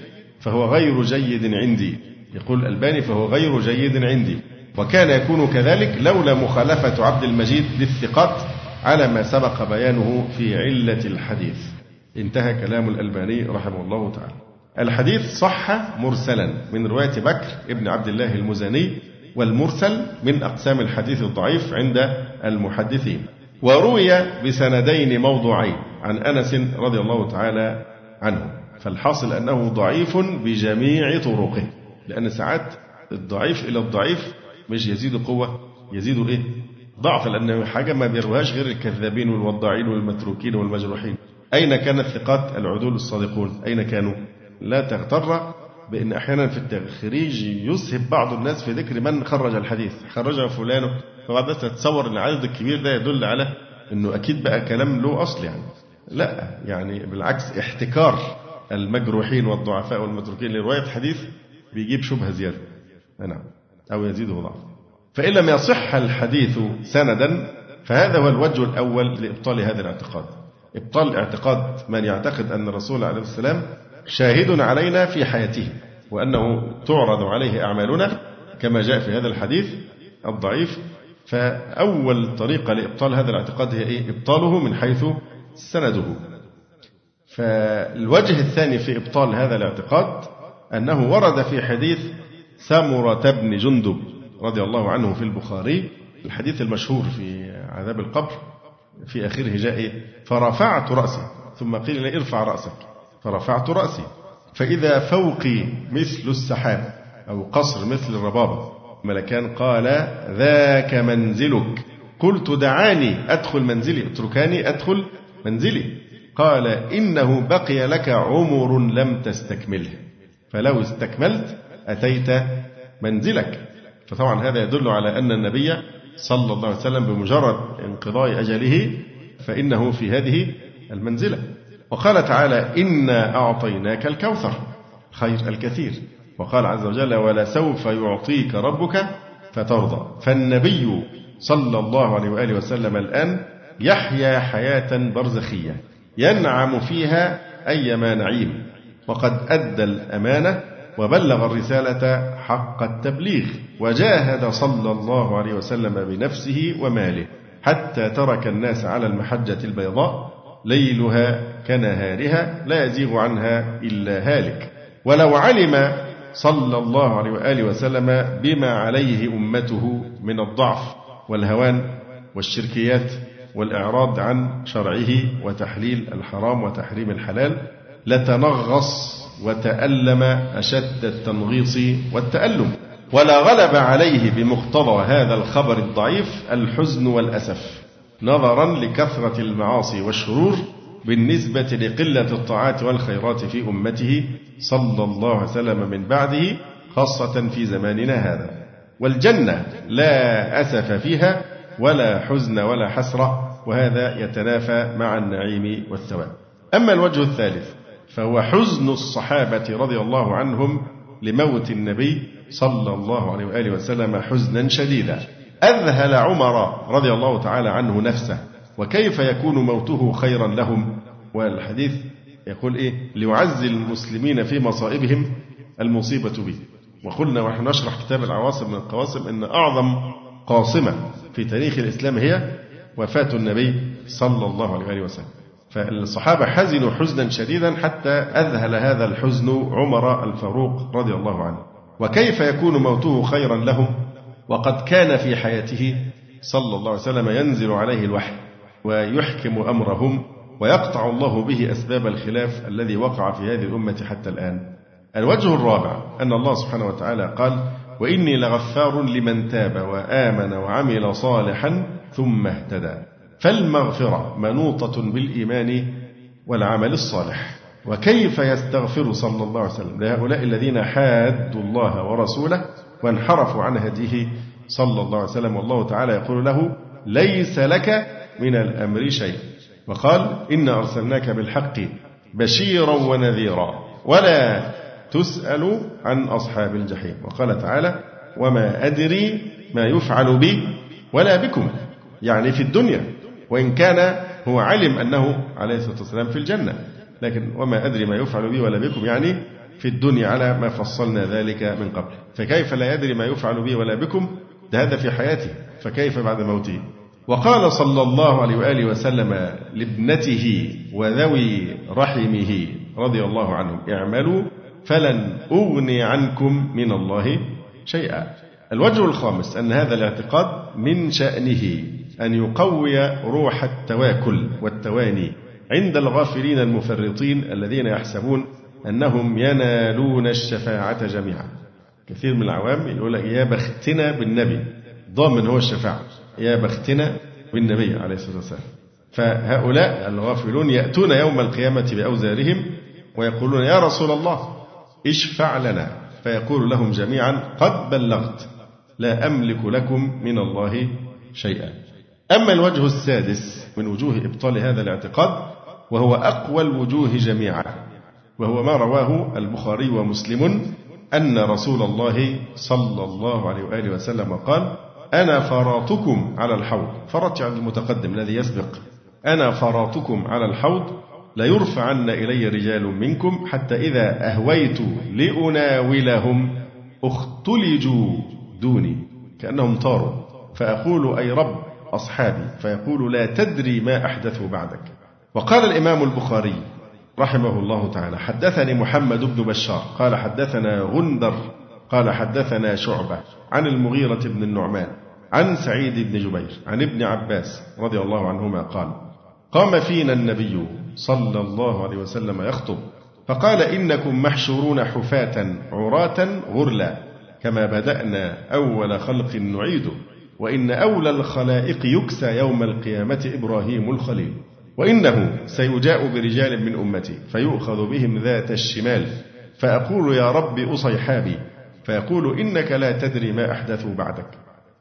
فهو غير جيد عندي. يقول الألباني فهو غير جيد عندي. وكان يكون كذلك لولا مخالفة عبد المجيد للثقات على ما سبق بيانه في علة الحديث. انتهى كلام الألباني رحمه الله تعالى. الحديث صح مرسلا من رواية بكر ابن عبد الله المزني والمرسل من أقسام الحديث الضعيف عند المحدثين. وروي بسندين موضوعين عن أنس رضي الله تعالى عنه. فالحاصل أنه ضعيف بجميع طرقه لأن ساعات الضعيف إلى الضعيف مش يزيد قوة يزيد إيه؟ ضعف لأنه حاجة ما بيروهاش غير الكذابين والوضاعين والمتروكين والمجروحين. أين كانت ثقات العدول الصادقون؟ أين كانوا؟ لا تغتر بأن أحيانا في التخريج يسهب بعض الناس في ذكر من خرج الحديث. خرجه فلان فبعد الناس تتصور أن العدد الكبير ده يدل على أنه أكيد بقى كلام له أصل يعني. لا يعني بالعكس احتكار. المجروحين والضعفاء والمتروكين لرواية حديث بيجيب شبهة زيادة. نعم. أو يزيده ضعف. فإن لم يصح الحديث سندا فهذا هو الوجه الأول لإبطال هذا الاعتقاد. إبطال اعتقاد من يعتقد أن الرسول عليه السلام شاهد علينا في حياته وأنه تعرض عليه أعمالنا كما جاء في هذا الحديث الضعيف. فأول طريقة لإبطال هذا الاعتقاد هي إيه؟ إبطاله من حيث سنده. فالوجه الثاني في إبطال هذا الاعتقاد أنه ورد في حديث سمرة بن جندب رضي الله عنه في البخاري الحديث المشهور في عذاب القبر في آخره جاء إيه؟ فرفعت رأسي ثم قيل لي ارفع رأسك. فرفعت رأسي. فإذا فوقي مثل السحاب أو قصر مثل الربابة ملكان قال ذاك منزلك. قلت دعاني أدخل منزلي. اتركاني أدخل منزلي. قال إنه بقي لك عمر لم تستكمله فلو استكملت أتيت منزلك. فطبعا هذا يدل على أن النبي صلى الله عليه وسلم بمجرد انقضاء أجله فإنه في هذه المنزلة. وقال تعالى إنا أعطيناك الكوثر خير الكثير. وقال عز وجل ولسوف يعطيك ربك فترضى. فالنبي صلى الله عليه وآله وسلم الآن يحيا حياة برزخية. ينعم فيها أيما نعيم. وقد أدى الأمانة وبلغ الرسالة حق التبليغ وجاهد صلى الله عليه وسلم بنفسه وماله حتى ترك الناس على المحجة البيضاء ليلها كنهارها لا يزيغ عنها إلا هالك. ولو علم صلى الله عليه وآله وسلم بما عليه أمته من الضعف والهوان والشركيات والإعراض عن شرعه وتحليل الحرام وتحريم الحلال لتنغص وتألم أشد التنغيص والتألم. ولا غلب عليه بمقتضى هذا الخبر الضعيف الحزن والأسف. نظرا لكثرة المعاصي والشرور بالنسبة لقلة الطاعات والخيرات في أمته صلى الله عليه وسلم من بعده خاصة في زماننا هذا. والجنة لا أسف فيها ولا حزن ولا حسرة وهذا يتنافى مع النعيم والثواب. أما الوجه الثالث فهو حزن الصحابة رضي الله عنهم لموت النبي صلى الله عليه وآله وسلم حزنا شديدا. أذهل عمر رضي الله تعالى عنه نفسه وكيف يكون موته خيرا لهم؟ والحديث يقول إيه؟ ليعزي المسلمين في مصائبهم المصيبة به. وقلنا ونحن نشرح كتاب العواصم من القواسم أن أعظم قاصمة في تاريخ الإسلام هي وفاة النبي صلى الله عليه وسلم. فالصحابة حزنوا حزنا شديدا حتى أذهل هذا الحزن عمر الفاروق رضي الله عنه. وكيف يكون موته خيرا لهم؟ وقد كان في حياته صلى الله عليه وسلم ينزل عليه الوحي ويحكم أمرهم ويقطع الله به أسباب الخلاف الذي وقع في هذه الأمة حتى الآن. الوجه الرابع أن الله سبحانه وتعالى قال وإني لغفار لمن تاب وآمن وعمل صالحا ثم اهتدى. فالمغفرة منوطة بالإيمان والعمل الصالح. وكيف يستغفر صلى الله عليه وسلم لهؤلاء الذين حادوا الله ورسوله وانحرفوا عن هديه صلى الله عليه وسلم؟ والله تعالى يقول له ليس لك من الأمر شيء. وقال إنا أرسلناك بالحق بشيرا ونذيرا. ولا تسأل عن أصحاب الجحيم. وقال تعالى وما أدري ما يفعل بي ولا بكم. يعني في الدنيا وإن كان هو علم أنه عليه الصلاة والسلام في الجنة. لكن وما أدري ما يفعل بي ولا بكم يعني في الدنيا على ما فصلنا ذلك من قبل. فكيف لا يدري ما يفعل بي ولا بكم؟ ده هذا في حياته فكيف بعد موته؟ وقال صلى الله عليه وآله وسلم لابنته وذوي رحمه رضي الله عنهم اعملوا فلن أغني عنكم من الله شيئا. الوجه الخامس أن هذا الاعتقاد من شأنه أن يقوي روح التواكل والتواني عند الغافلين المفرطين الذين يحسبون أنهم ينالون الشفاعة جميعا. كثير من العوام يقول لك يا بختنا بالنبي. ضامن هو الشفاعة. يا بختنا بالنبي عليه الصلاة والسلام. فهؤلاء الغافلون يأتون يوم القيامة بأوزارهم ويقولون يا رسول الله اشفع لنا. فيقول لهم جميعا قد بلغت لا أملك لكم من الله شيئا. أما الوجه السادس من وجوه إبطال هذا الاعتقاد وهو أقوى الوجوه جميعا وهو ما رواه البخاري ومسلم أن رسول الله صلى الله عليه وآله وسلم قال أنا فراتكم على الحوض. فرط يعني المتقدم الذي يسبق. أنا فراتكم على الحوض ليرفعن إلي رجال منكم حتى إذا أهويت لأناولهم اختلجوا دوني كأنهم طاروا. فأقول أي رب أصحابي فيقول لا تدري ما أحدثوا بعدك. وقال الإمام البخاري رحمه الله تعالى حدثني محمد بن بشار قال حدثنا غندر قال حدثنا شعبة عن المغيرة بن النعمان عن سعيد بن جبير عن ابن عباس رضي الله عنهما قال قام فينا النبي صلى الله عليه وسلم يخطب فقال إنكم محشورون حفاة عراة غرلا كما بدأنا أول خلق نعيده وإن أولى الخلائق يكسى يوم القيامة إبراهيم الخليل وإنه سيجاء برجال من أمتي فيؤخذ بهم ذات الشمال فأقول يا رب أصيحابي فيقول إنك لا تدري ما أحدثوا بعدك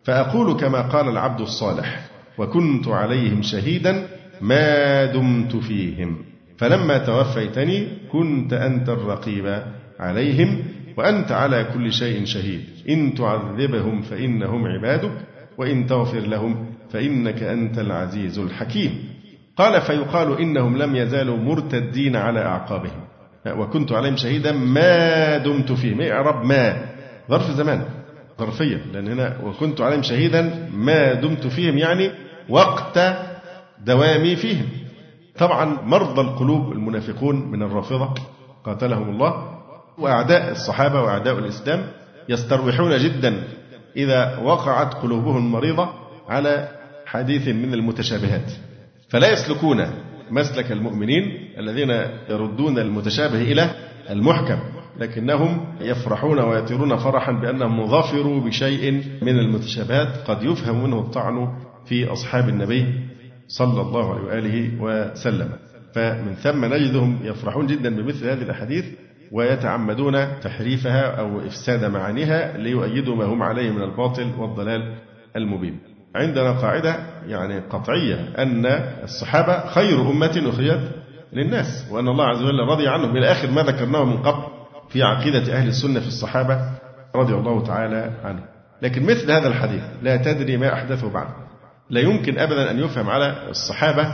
فأقول كما قال العبد الصالح وكنت عليهم شهيدا ما دمت فيهم. فلما توفيتني كنت أنت الرقيب عليهم وأنت على كل شيء شهيد. إن تعذبهم فإنهم عبادك وإن تغفر لهم فإنك أنت العزيز الحكيم. قال فيقال إنهم لم يزالوا مرتدين على أعقابهم. وكنت عليهم شهيدا ما دمت فيهم. إيه إعراب ما؟ ظرف زمان ظرفية. لأن هنا وكنت عليهم شهيدا ما دمت فيهم يعني وقت دوامي فيهم. طبعا مرضى القلوب المنافقون من الرافضة قاتلهم الله وأعداء الصحابة وأعداء الإسلام يستروحون جدا إذا وقعت قلوبهم مريضة على حديث من المتشابهات. فلا يسلكون مسلك المؤمنين الذين يردون المتشابه إلى المحكم لكنهم يفرحون ويطيرون فرحا بأنهم ظفروا بشيء من المتشابهات قد يفهم منه الطعن في أصحاب النبي صلى الله عليه وآله وسلم. فمن ثم نجدهم يفرحون جدا بمثل هذه الأحاديث ويتعمدون تحريفها أو إفساد معانيها ليؤيدوا ما هم عليه من الباطل والضلال المبين. عندنا قاعدة يعني قطعية أن الصحابة خير أمة أخرجت للناس وأن الله عز وجل رضي عنهم. إلى آخر ما ذكرناه من قبل في عقيدة أهل السنة في الصحابة رضي الله تعالى عنهم. لكن مثل هذا الحديث لا تدري ما أحدثه بعد. لا يمكن أبدا أن يفهم على الصحابة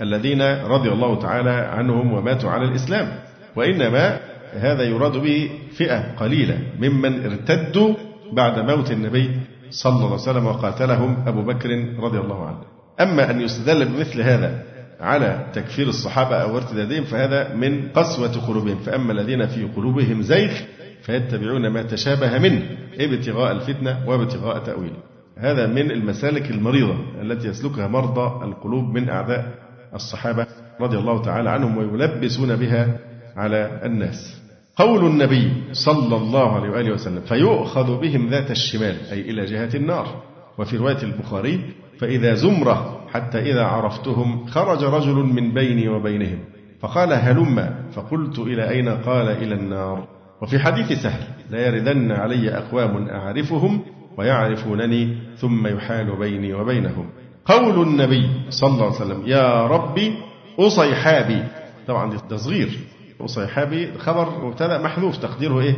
الذين رضي الله تعالى عنهم وماتوا على الإسلام. وإنما هذا يراد به فئة قليلة ممن ارتدوا بعد موت النبي صلى الله عليه وسلم وقاتلهم أبو بكر رضي الله عنه. أما أن يستدل بمثل هذا على تكفير الصحابة أو ارتدادهم فهذا من قسوة قلوبهم. فأما الذين في قلوبهم زيغ فيتبعون ما تشابه منه إبتغاء الفتنة وابتغاء تأويله. هذا من المسالك المريضة التي يسلكها مرضى القلوب من أعداء الصحابة رضي الله تعالى عنهم ويلبسون بها على الناس. قول النبي صلى الله عليه وآله وسلم فيؤخذ بهم ذات الشمال أي إلى جهة النار. وفي رواية البخاري فإذا زمرة حتى إذا عرفتهم خرج رجل من بيني وبينهم فقال هلم. فقلت إلى أين؟ قال إلى النار. وفي حديث سهل لا يردن علي أقوام أعرفهم ويعرفونني ثم يحال بيني وبينهم. قول النبي صلى الله عليه وسلم يا ربي أصيحابي طبعا ده تصغير. أصيحابي خبر مبتدأ محذوف تقديره إيه؟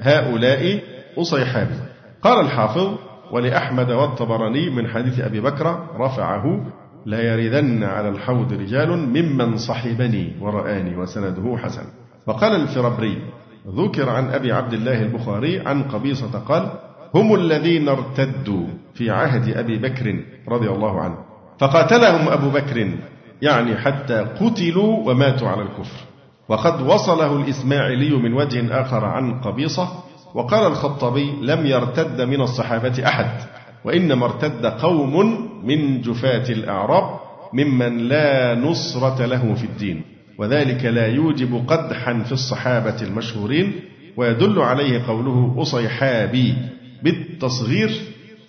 هؤلاء أصيحابي قال الحافظ ولأحمد والطبراني من حديث أبي بكر رفعه لا يردن على الحوض رجال ممن صحبني ورآني وسنده حسن. وقال الفربري ذكر عن أبي عبد الله البخاري عن قبيصة قال هم الذين ارتدوا في عهد أبي بكر رضي الله عنه فقاتلهم أبو بكر يعني حتى قتلوا وماتوا على الكفر. وقد وصله الإسماعيلي من وجه آخر عن قبيصة وقال الخطابي لم يرتد من الصحابة أحد وإنما ارتد قوم من جفاة الأعراب ممن لا نصرة له في الدين وذلك لا يوجب قدحا في الصحابة المشهورين ويدل عليه قوله أصيحابي. بالتصغير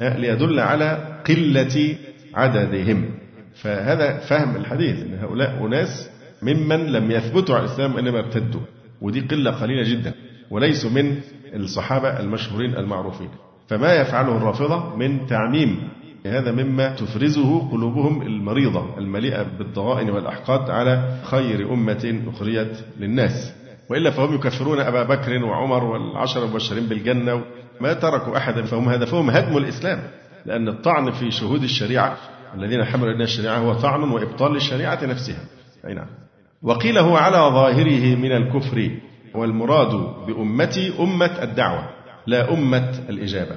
ليدل على قلة عددهم. فهذا فهم الحديث أن هؤلاء أناس ممن لم يثبتوا على الإسلام إنما ارتدوا ودي قلة قليلة جدا وليسوا من الصحابة المشهورين المعروفين. فما يفعله الرافضة من تعميم هذا مما تفرزه قلوبهم المريضة المليئة بالضغائن والأحقاد على خير أمة أخريت للناس. وإلا فهم يكفرون أبا بكر وعمر والعشر المبشرين بالجنة ما تركوا أحدا فهم هدفهم هدم الإسلام لأن الطعن في شهود الشريعة الذين حملوا إلينا الشريعة هو طعن وإبطال للشريعة نفسها. أي نعم. وقيل هو على ظاهره من الكفر والمراد بأمتي أمة الدعوة لا أمة الإجابة.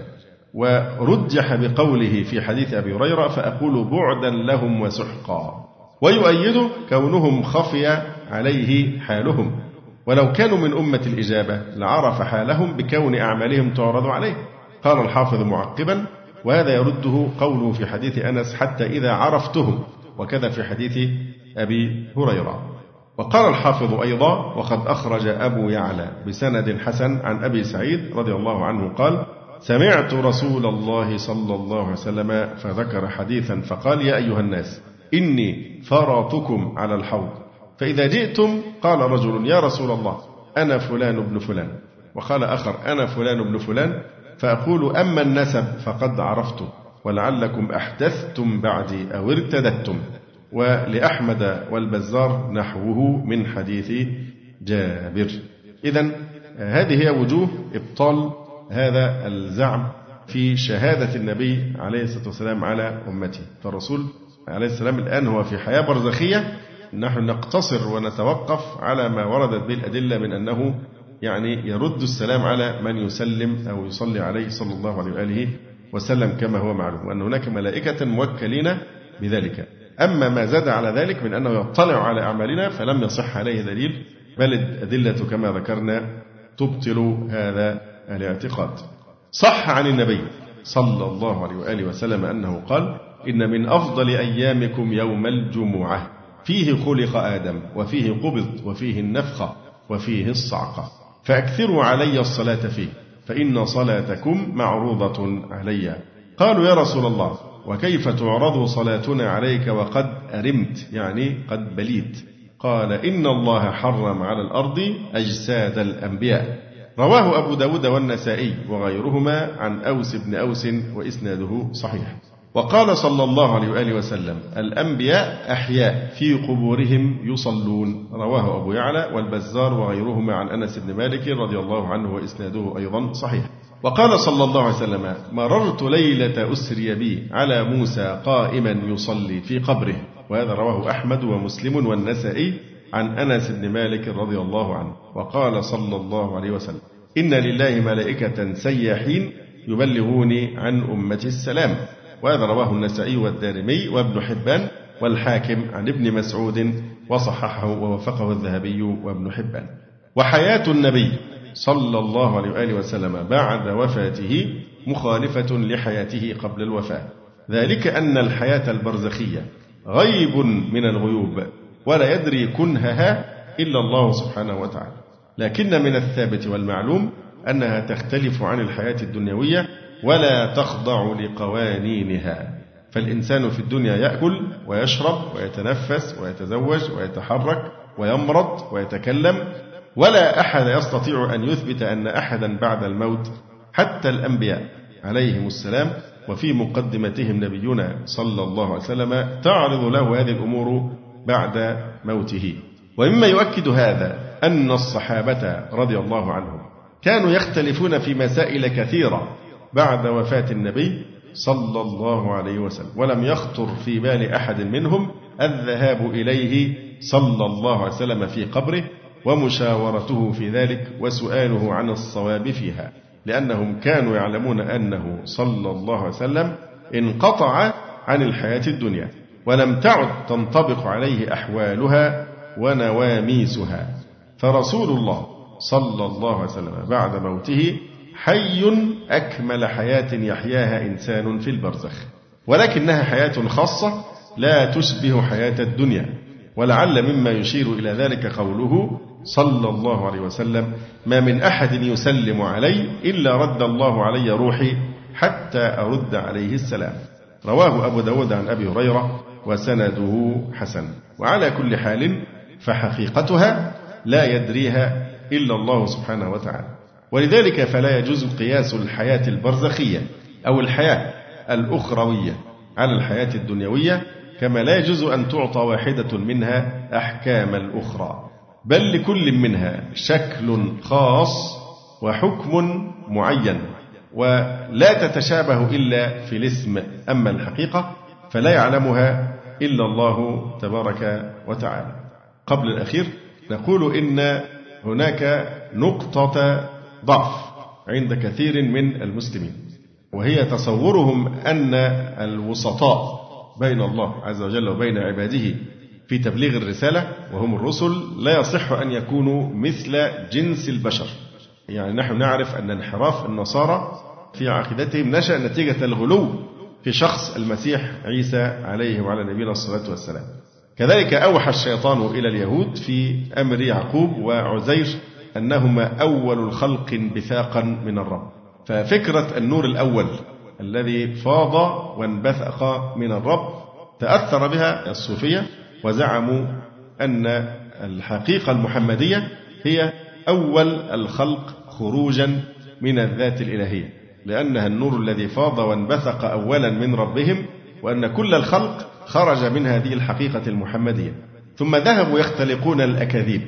ورجح بقوله في حديث أبي هريرة فأقول بعدا لهم وسحقا. ويؤيد كونهم خفي عليه حالهم. ولو كانوا من أمة الإجابة لعرف حالهم بكون أعمالهم تعرض عليه. قال الحافظ معقبا وهذا يرده قوله في حديث أنس حتى إذا عرفتهم وكذا في حديث أبي هريرة. وقال الحافظ أيضا وقد أخرج أبو يعلى بسند حسن عن أبي سعيد رضي الله عنه قال سمعت رسول الله صلى الله عليه وسلم فذكر حديثا فقال يا أيها الناس إني فرطكم على الحوض. فإذا جئتم قال رجل يا رسول الله أنا فلان ابن فلان. وقال آخر أنا فلان ابن فلان. فأقول أما النسب فقد عرفت ولعلكم أحدثتم بعدي أو ارتدتم ولأحمد والبزار نحوه من حديث جابر. إذا هذه هي وجوه إبطال هذا الزعم في شهادة النبي عليه الصلاة والسلام على أمته. فالرسول عليه السلام الآن هو في حياة برزخية نحن نقتصر ونتوقف على ما وردت به الأدلة من أنه يعني يرد السلام على من يسلم أو يصلي عليه صلى الله عليه وآله وسلم كما هو معلوم وأن هناك ملائكة موكلين بذلك. أما ما زاد على ذلك من أنه يطلع على أعمالنا فلم يصح عليه دليل بل الأدلة كما ذكرنا تبطل هذا الاعتقاد. صح عن النبي صلى الله عليه وآله وسلم أنه قال إن من أفضل أيامكم يوم الجمعة. فيه خلق آدم وفيه قبض وفيه النفخة وفيه الصعقة فأكثروا علي الصلاة فيه فإن صلاتكم معروضة علي. قالوا يا رسول الله وكيف تعرض صلاتنا عليك وقد أرمت؟ يعني قد بليت. قال إن الله حرم على الأرض أجساد الأنبياء. رواه أبو داود والنسائي وغيرهما عن أوس بن أوس وإسناده صحيح. وقال صلى الله عليه وآله وسلم الأنبياء أحياء في قبورهم يصلون. رواه أبو يعلى والبزار وغيرهما عن أنس بن مالك رضي الله عنه وإسناده أيضا صحيح. وقال صلى الله عليه وسلم مررت ليلة أسري بي على موسى قائما يصلي في قبره. وهذا رواه أحمد ومسلم والنسائي عن أنس بن مالك رضي الله عنه. وقال صلى الله عليه وسلم إن لله ملائكة سياحين يبلغوني عن أمتي السلام. وهذا رواه النسائي والدارمي وابن حبان والحاكم عن ابن مسعود وصححه ووفقه الذهبي وابن حبان. وحياة النبي صلى الله عليه وآله وسلم بعد وفاته مخالفة لحياته قبل الوفاة. ذلك أن الحياة البرزخية غيب من الغيوب ولا يدري كنهها إلا الله سبحانه وتعالى. لكن من الثابت والمعلوم أنها تختلف عن الحياة الدنيوية ولا تخضع لقوانينها. فالإنسان في الدنيا يأكل ويشرب ويتنفس ويتزوج ويتحرك ويمرض ويتكلم ولا أحد يستطيع أن يثبت أن أحدا بعد الموت. حتى الأنبياء عليهم السلام وفي مقدمتهم نبينا صلى الله عليه وسلم تعرض له هذه الأمور بعد موته. ومما يؤكد هذا أن الصحابة رضي الله عنهم كانوا يختلفون في مسائل كثيرة. بعد وفاة النبي صلى الله عليه وسلم ولم يخطر في بال أحد منهم الذهاب إليه صلى الله عليه وسلم في قبره ومشاورته في ذلك وسؤاله عن الصواب فيها لأنهم كانوا يعلمون أنه صلى الله عليه وسلم انقطع عن الحياة الدنيا ولم تعد تنطبق عليه أحوالها ونواميسها. فرسول الله صلى الله عليه وسلم بعد موته حي أكمل حياة يحياها إنسان في البرزخ. ولكنها حياة خاصة لا تشبه حياة الدنيا. ولعل مما يشير إلى ذلك قوله صلى الله عليه وسلم ما من أحد يسلم علي إلا رد الله علي روحي حتى أرد عليه السلام. رواه أبو داود عن أبي هريرة وسنده حسن. وعلى كل حال فحقيقتها لا يدريها إلا الله سبحانه وتعالى. ولذلك فلا يجوز قياس الحياة البرزخية أو الحياة الأخروية على الحياة الدنيوية كما لا يجوز أن تعطى واحدة منها أحكام الأخرى بل لكل منها شكل خاص وحكم معين ولا تتشابه إلا في الاسم. أما الحقيقة فلا يعلمها إلا الله تبارك وتعالى. قبل الأخير نقول إن هناك نقطة ضعف عند كثير من المسلمين. وهي تصورهم أن الوسطاء بين الله عز وجل وبين عباده في تبليغ الرسالة وهم الرسل لا يصح أن يكونوا مثل جنس البشر. يعني نحن نعرف أن انحراف النصارى في عقيدتهم نشأ نتيجة الغلو في شخص المسيح عيسى عليه وعلى نبينا الصلاة والسلام. كذلك أوحى الشيطان إلى اليهود في أمر يعقوب وعزير أنهما أول الخلق انبثاقا من الرب. ففكرة النور الأول الذي فاض وانبثق من الرب تأثر بها الصوفية وزعموا أن الحقيقة المحمدية هي أول الخلق خروجا من الذات الإلهية. لأنها النور الذي فاض وانبثق أولا من ربهم وأن كل الخلق خرج من هذه الحقيقة المحمدية. ثم ذهبوا يختلقون الأكاذيب.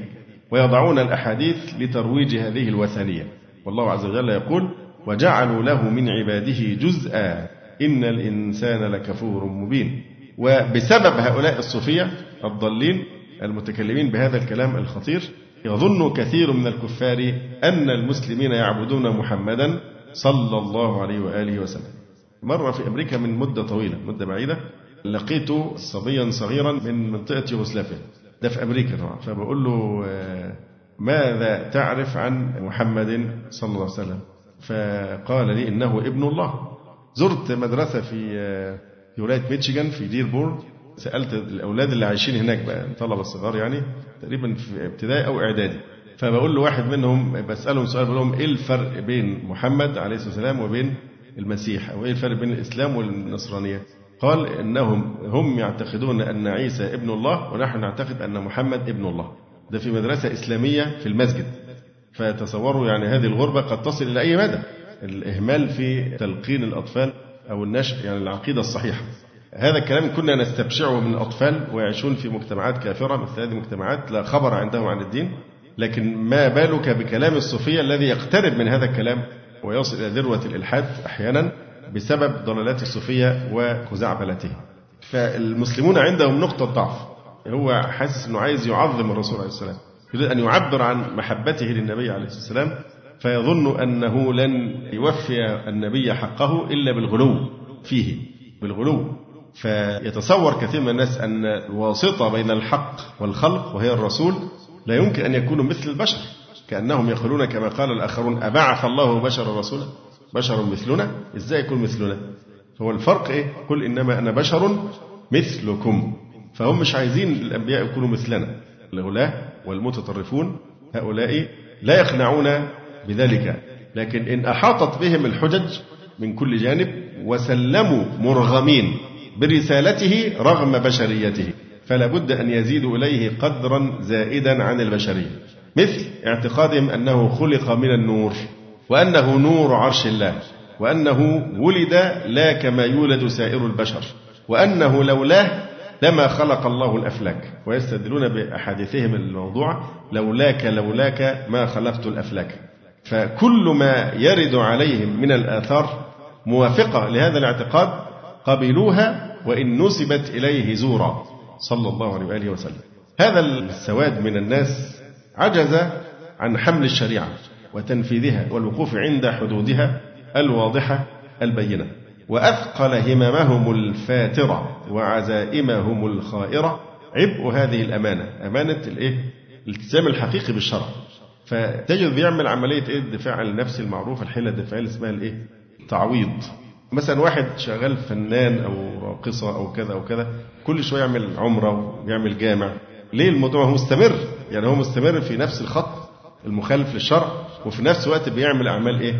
ويضعون الأحاديث لترويج هذه الوثنية. والله عز وجل يقول وجعلوا له من عباده جزءا. إن الإنسان لكفور مبين. وبسبب هؤلاء الصوفية الضالين المتكلمين بهذا الكلام الخطير يظن كثير من الكفار أن المسلمين يعبدون محمدا صلى الله عليه وآله وسلم. مرة في أمريكا من مدة طويلة مدة بعيدة لقيت صبيا صغيرا من منطقة يوغوسلافيا. ده في أمريكا طبعا. فبقول له آه، ماذا تعرف عن محمد صلى الله عليه وسلم؟ فقال لي إنه ابن الله. زرت مدرسة في آه، في ولاية ميتشيغان في ديربورن سألت الأولاد اللي عايشين هناك بقى الطلبة الصغار يعني تقريبا في ابتدائي أو إعدادي. فبقول له واحد منهم بسألهم سؤال بقول لهم إيه الفرق بين محمد عليه الصلاة والسلام وبين المسيح؟ أو إيه الفرق بين الإسلام والنصرانية؟ قال إنهم هم يعتقدون أن عيسى ابن الله ونحن نعتقد أن محمد ابن الله. ده في مدرسة إسلامية في المسجد. فتصوروا يعني هذه الغربة قد تصل إلى أي مدى؟ الإهمال في تلقين الأطفال أو النشء يعني العقيدة الصحيحة. هذا الكلام كنا نستبشعه من الأطفال ويعيشون في مجتمعات كافرة مثل هذه المجتمعات لا خبر عندهم عن الدين لكن ما بالك بكلام الصوفية الذي يقترب من هذا الكلام ويصل إلى ذروة الإلحاد أحيانا؟ بسبب ضلالات الصوفية وخزعبلته فالمسلمون عندهم نقطة ضعف. هو حاسس أنه عايز يعظم الرسول عليه السلام. يريد أن يعبر عن محبته للنبي عليه الصلاة والسلام. فيظن أنه لن يوفي النبي حقه إلا بالغلو فيه. بالغلو. فيتصور كثير من الناس أن الواسطة بين الحق والخلق وهي الرسول لا يمكن أن يكونوا مثل البشر. كأنهم يقولون كما قال الآخرون أبعث الله بشرا رسولا. بشر مثلنا؟ إزاي يكون مثلنا؟ هو الفرق إيه؟ قل إنما أنا بشر مثلكم. فهم مش عايزين الأنبياء يكونوا مثلنا. الغلاة والمتطرفون هؤلاء لا يقنعون بذلك. لكن إن أحاطت بهم الحجج من كل جانب وسلموا مرغمين برسالته رغم بشريته فلا بد أن يزيدوا إليه قدرا زائدا عن البشرية. مثل اعتقادهم أنه خلق من النور. وأنه نور عرش الله وأنه ولد لا كما يولد سائر البشر وأنه لولاه لما خلق الله الأفلاك. ويستدلون بأحاديثهم الموضوعة لولاك لولاك ما خلقت الأفلاك. فكل ما يرد عليهم من الآثار موافقة لهذا الاعتقاد قبلوها وإن نسبت إليه زورا. صلى الله عليه وآله وسلم. هذا السواد من الناس عجز عن حمل الشريعة. وتنفيذها والوقوف عند حدودها الواضحة البينة. وأثقل هممهم الفاترة وعزائمهم الخائرة. عبء هذه الأمانة. أمانة الإيه؟ الالتزام الحقيقي بالشرع. فتجد بيعمل عملية إيه؟ الدفاع عن النفس المعروفة الحيلة الدفاعية اللي اسمها الإيه؟ تعويض. مثلا واحد شغال فنان أو راقصة أو كذا أو كذا كل شوية يعمل عمرة ويعمل جامع. ليه الموضوع هو مستمر؟ يعني هو مستمر في نفس الخط؟ المخالف للشرع وفي نفس الوقت بيعمل أعمال إيه؟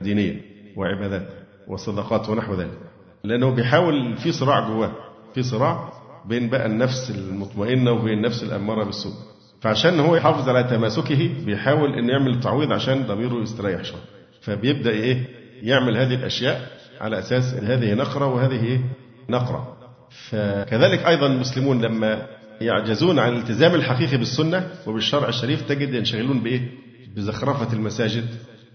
دينية وعبادات وصدقات ونحو ذلك. لأنه بيحاول في صراع جواه في صراع بين بقى النفس المطمئنة وبين النفس الأمارة بالسوء. فعشان هو يحافظ على تماسكه بيحاول انه يعمل تعويض عشان ضميره يستريح شوية. فبيبدأ إيه؟ يعمل هذه الأشياء على أساس إن هذه نقرة وهذه إيه؟ نقرة. فكذلك أيضا المسلمون لما يعجزون عن الالتزام الحقيقي بالسنة وبالشرع الشريف تجد ينشغلون بإيه؟ بزخرفة المساجد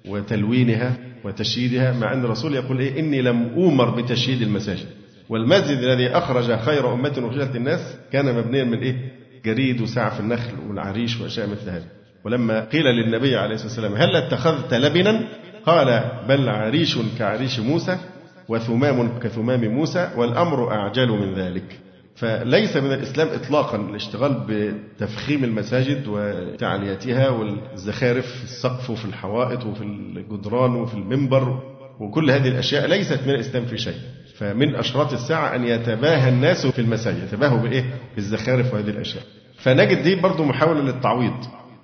وتلوينها وتشييدها مع أن الرسول يقول إيه؟ إني لم أومر بتشييد المساجد. والمسجد الذي أخرج خير أمة أخرجت الناس كان مبنيا من إيه؟ جريد وسعف النخل والعريش وأشياء مثل هذه ولما قيل للنبي عليه الصلاة والسلام هل اتخذت لبنا؟ قال بل عريش كعريش موسى وثمام كثمام موسى والأمر أعجل من ذلك. فليس من الإسلام إطلاقا الاشتغال بتفخيم المساجد وتعليتها والزخارف في السقف وفي الحوائط وفي الجدران وفي المنبر وكل هذه الأشياء ليست من الإسلام في شيء فمن أشراط الساعة أن يتباهى الناس في المساجد يتباهوا بإيه؟ بالزخارف وهذه الأشياء فنجد دي برضه محاولة للتعويض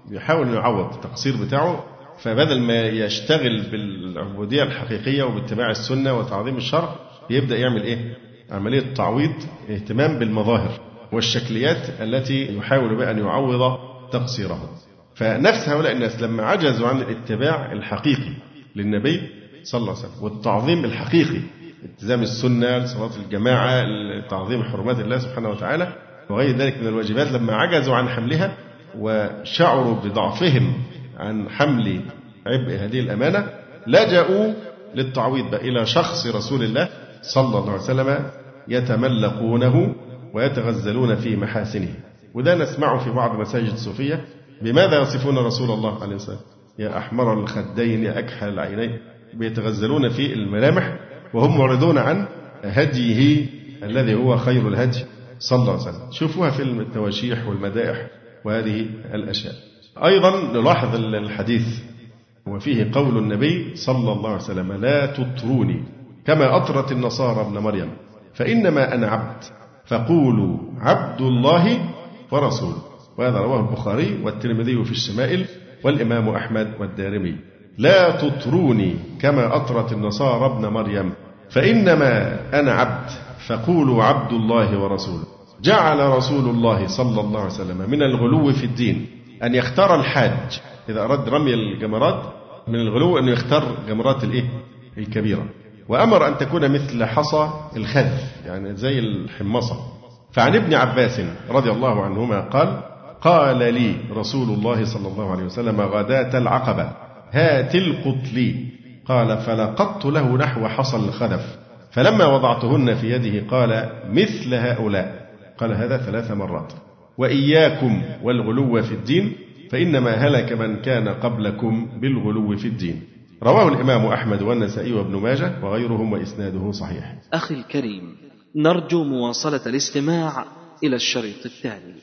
بيحاول يعوض التقصير بتاعه فبدل ما يشتغل بالعبودية الحقيقية وباتباع السنة وتعظيم الشرع يبدأ يعمل إيه؟ عملية تعويض اهتمام بالمظاهر والشكليات التي يحاول بها أن يعوض تقصيره فنفس هؤلاء الناس لما عجزوا عن الاتباع الحقيقي للنبي صلى الله عليه وسلم والتعظيم الحقيقي التزام السنة صلاة الجماعة تعظيم حرمات الله سبحانه وتعالى وغير ذلك من الواجبات لما عجزوا عن حملها وشعروا بضعفهم عن حمل عبء هذه الأمانة لجأوا للتعويض إلى شخص رسول الله صلى الله عليه وسلم يتملقونه ويتغزلون في محاسنه. وده نسمعه في بعض مساجد الصوفية. بماذا يصفون رسول الله عليه الصلاة يا أحمر الخدين يا أكحل العينين. بيتغزلون في الملامح وهم معرضون عن هديه الذي هو خير الهدي صلى الله عليه وسلم. شوفوها في التواشيح والمدائح وهذه الأشياء. أيضا نلاحظ الحديث. وفيه قول النبي صلى الله عليه وسلم لا تطروني. كما أطرت النصارى ابن مريم فإنما أنا عبد فقولوا عبد الله ورسوله. وهذا رواه البخاري والترمذي في الشمائل والإمام أحمد والدارمي. لا تطروني كما أطرت النصارى ابن مريم فإنما أنا عبد فقولوا عبد الله ورسوله. جعل رسول الله صلى الله عليه وسلم من الغلو في الدين أن يختار الحاج. إذا أراد رمي الجمرات من الغلو أن يختار جمرات الإيه؟ الكبيرة. وأمر أن تكون مثل حصى الخذ يعني زي الحمصة. فعن ابن عباس رضي الله عنهما قال قال لي رسول الله صلى الله عليه وسلم غداة العقبة هات القط لي. قال فلقطت له نحو حصى الخذف فلما وضعتهن في يده قال مثل هؤلاء. قال هذا ثلاث مرات. وإياكم والغلو في الدين فإنما هلك من كان قبلكم بالغلو في الدين. رواه الإمام أحمد والنسائي وابن ماجه وغيرهم وإسناده صحيح. أخي الكريم نرجو مواصلة الاستماع إلى الشريط التالي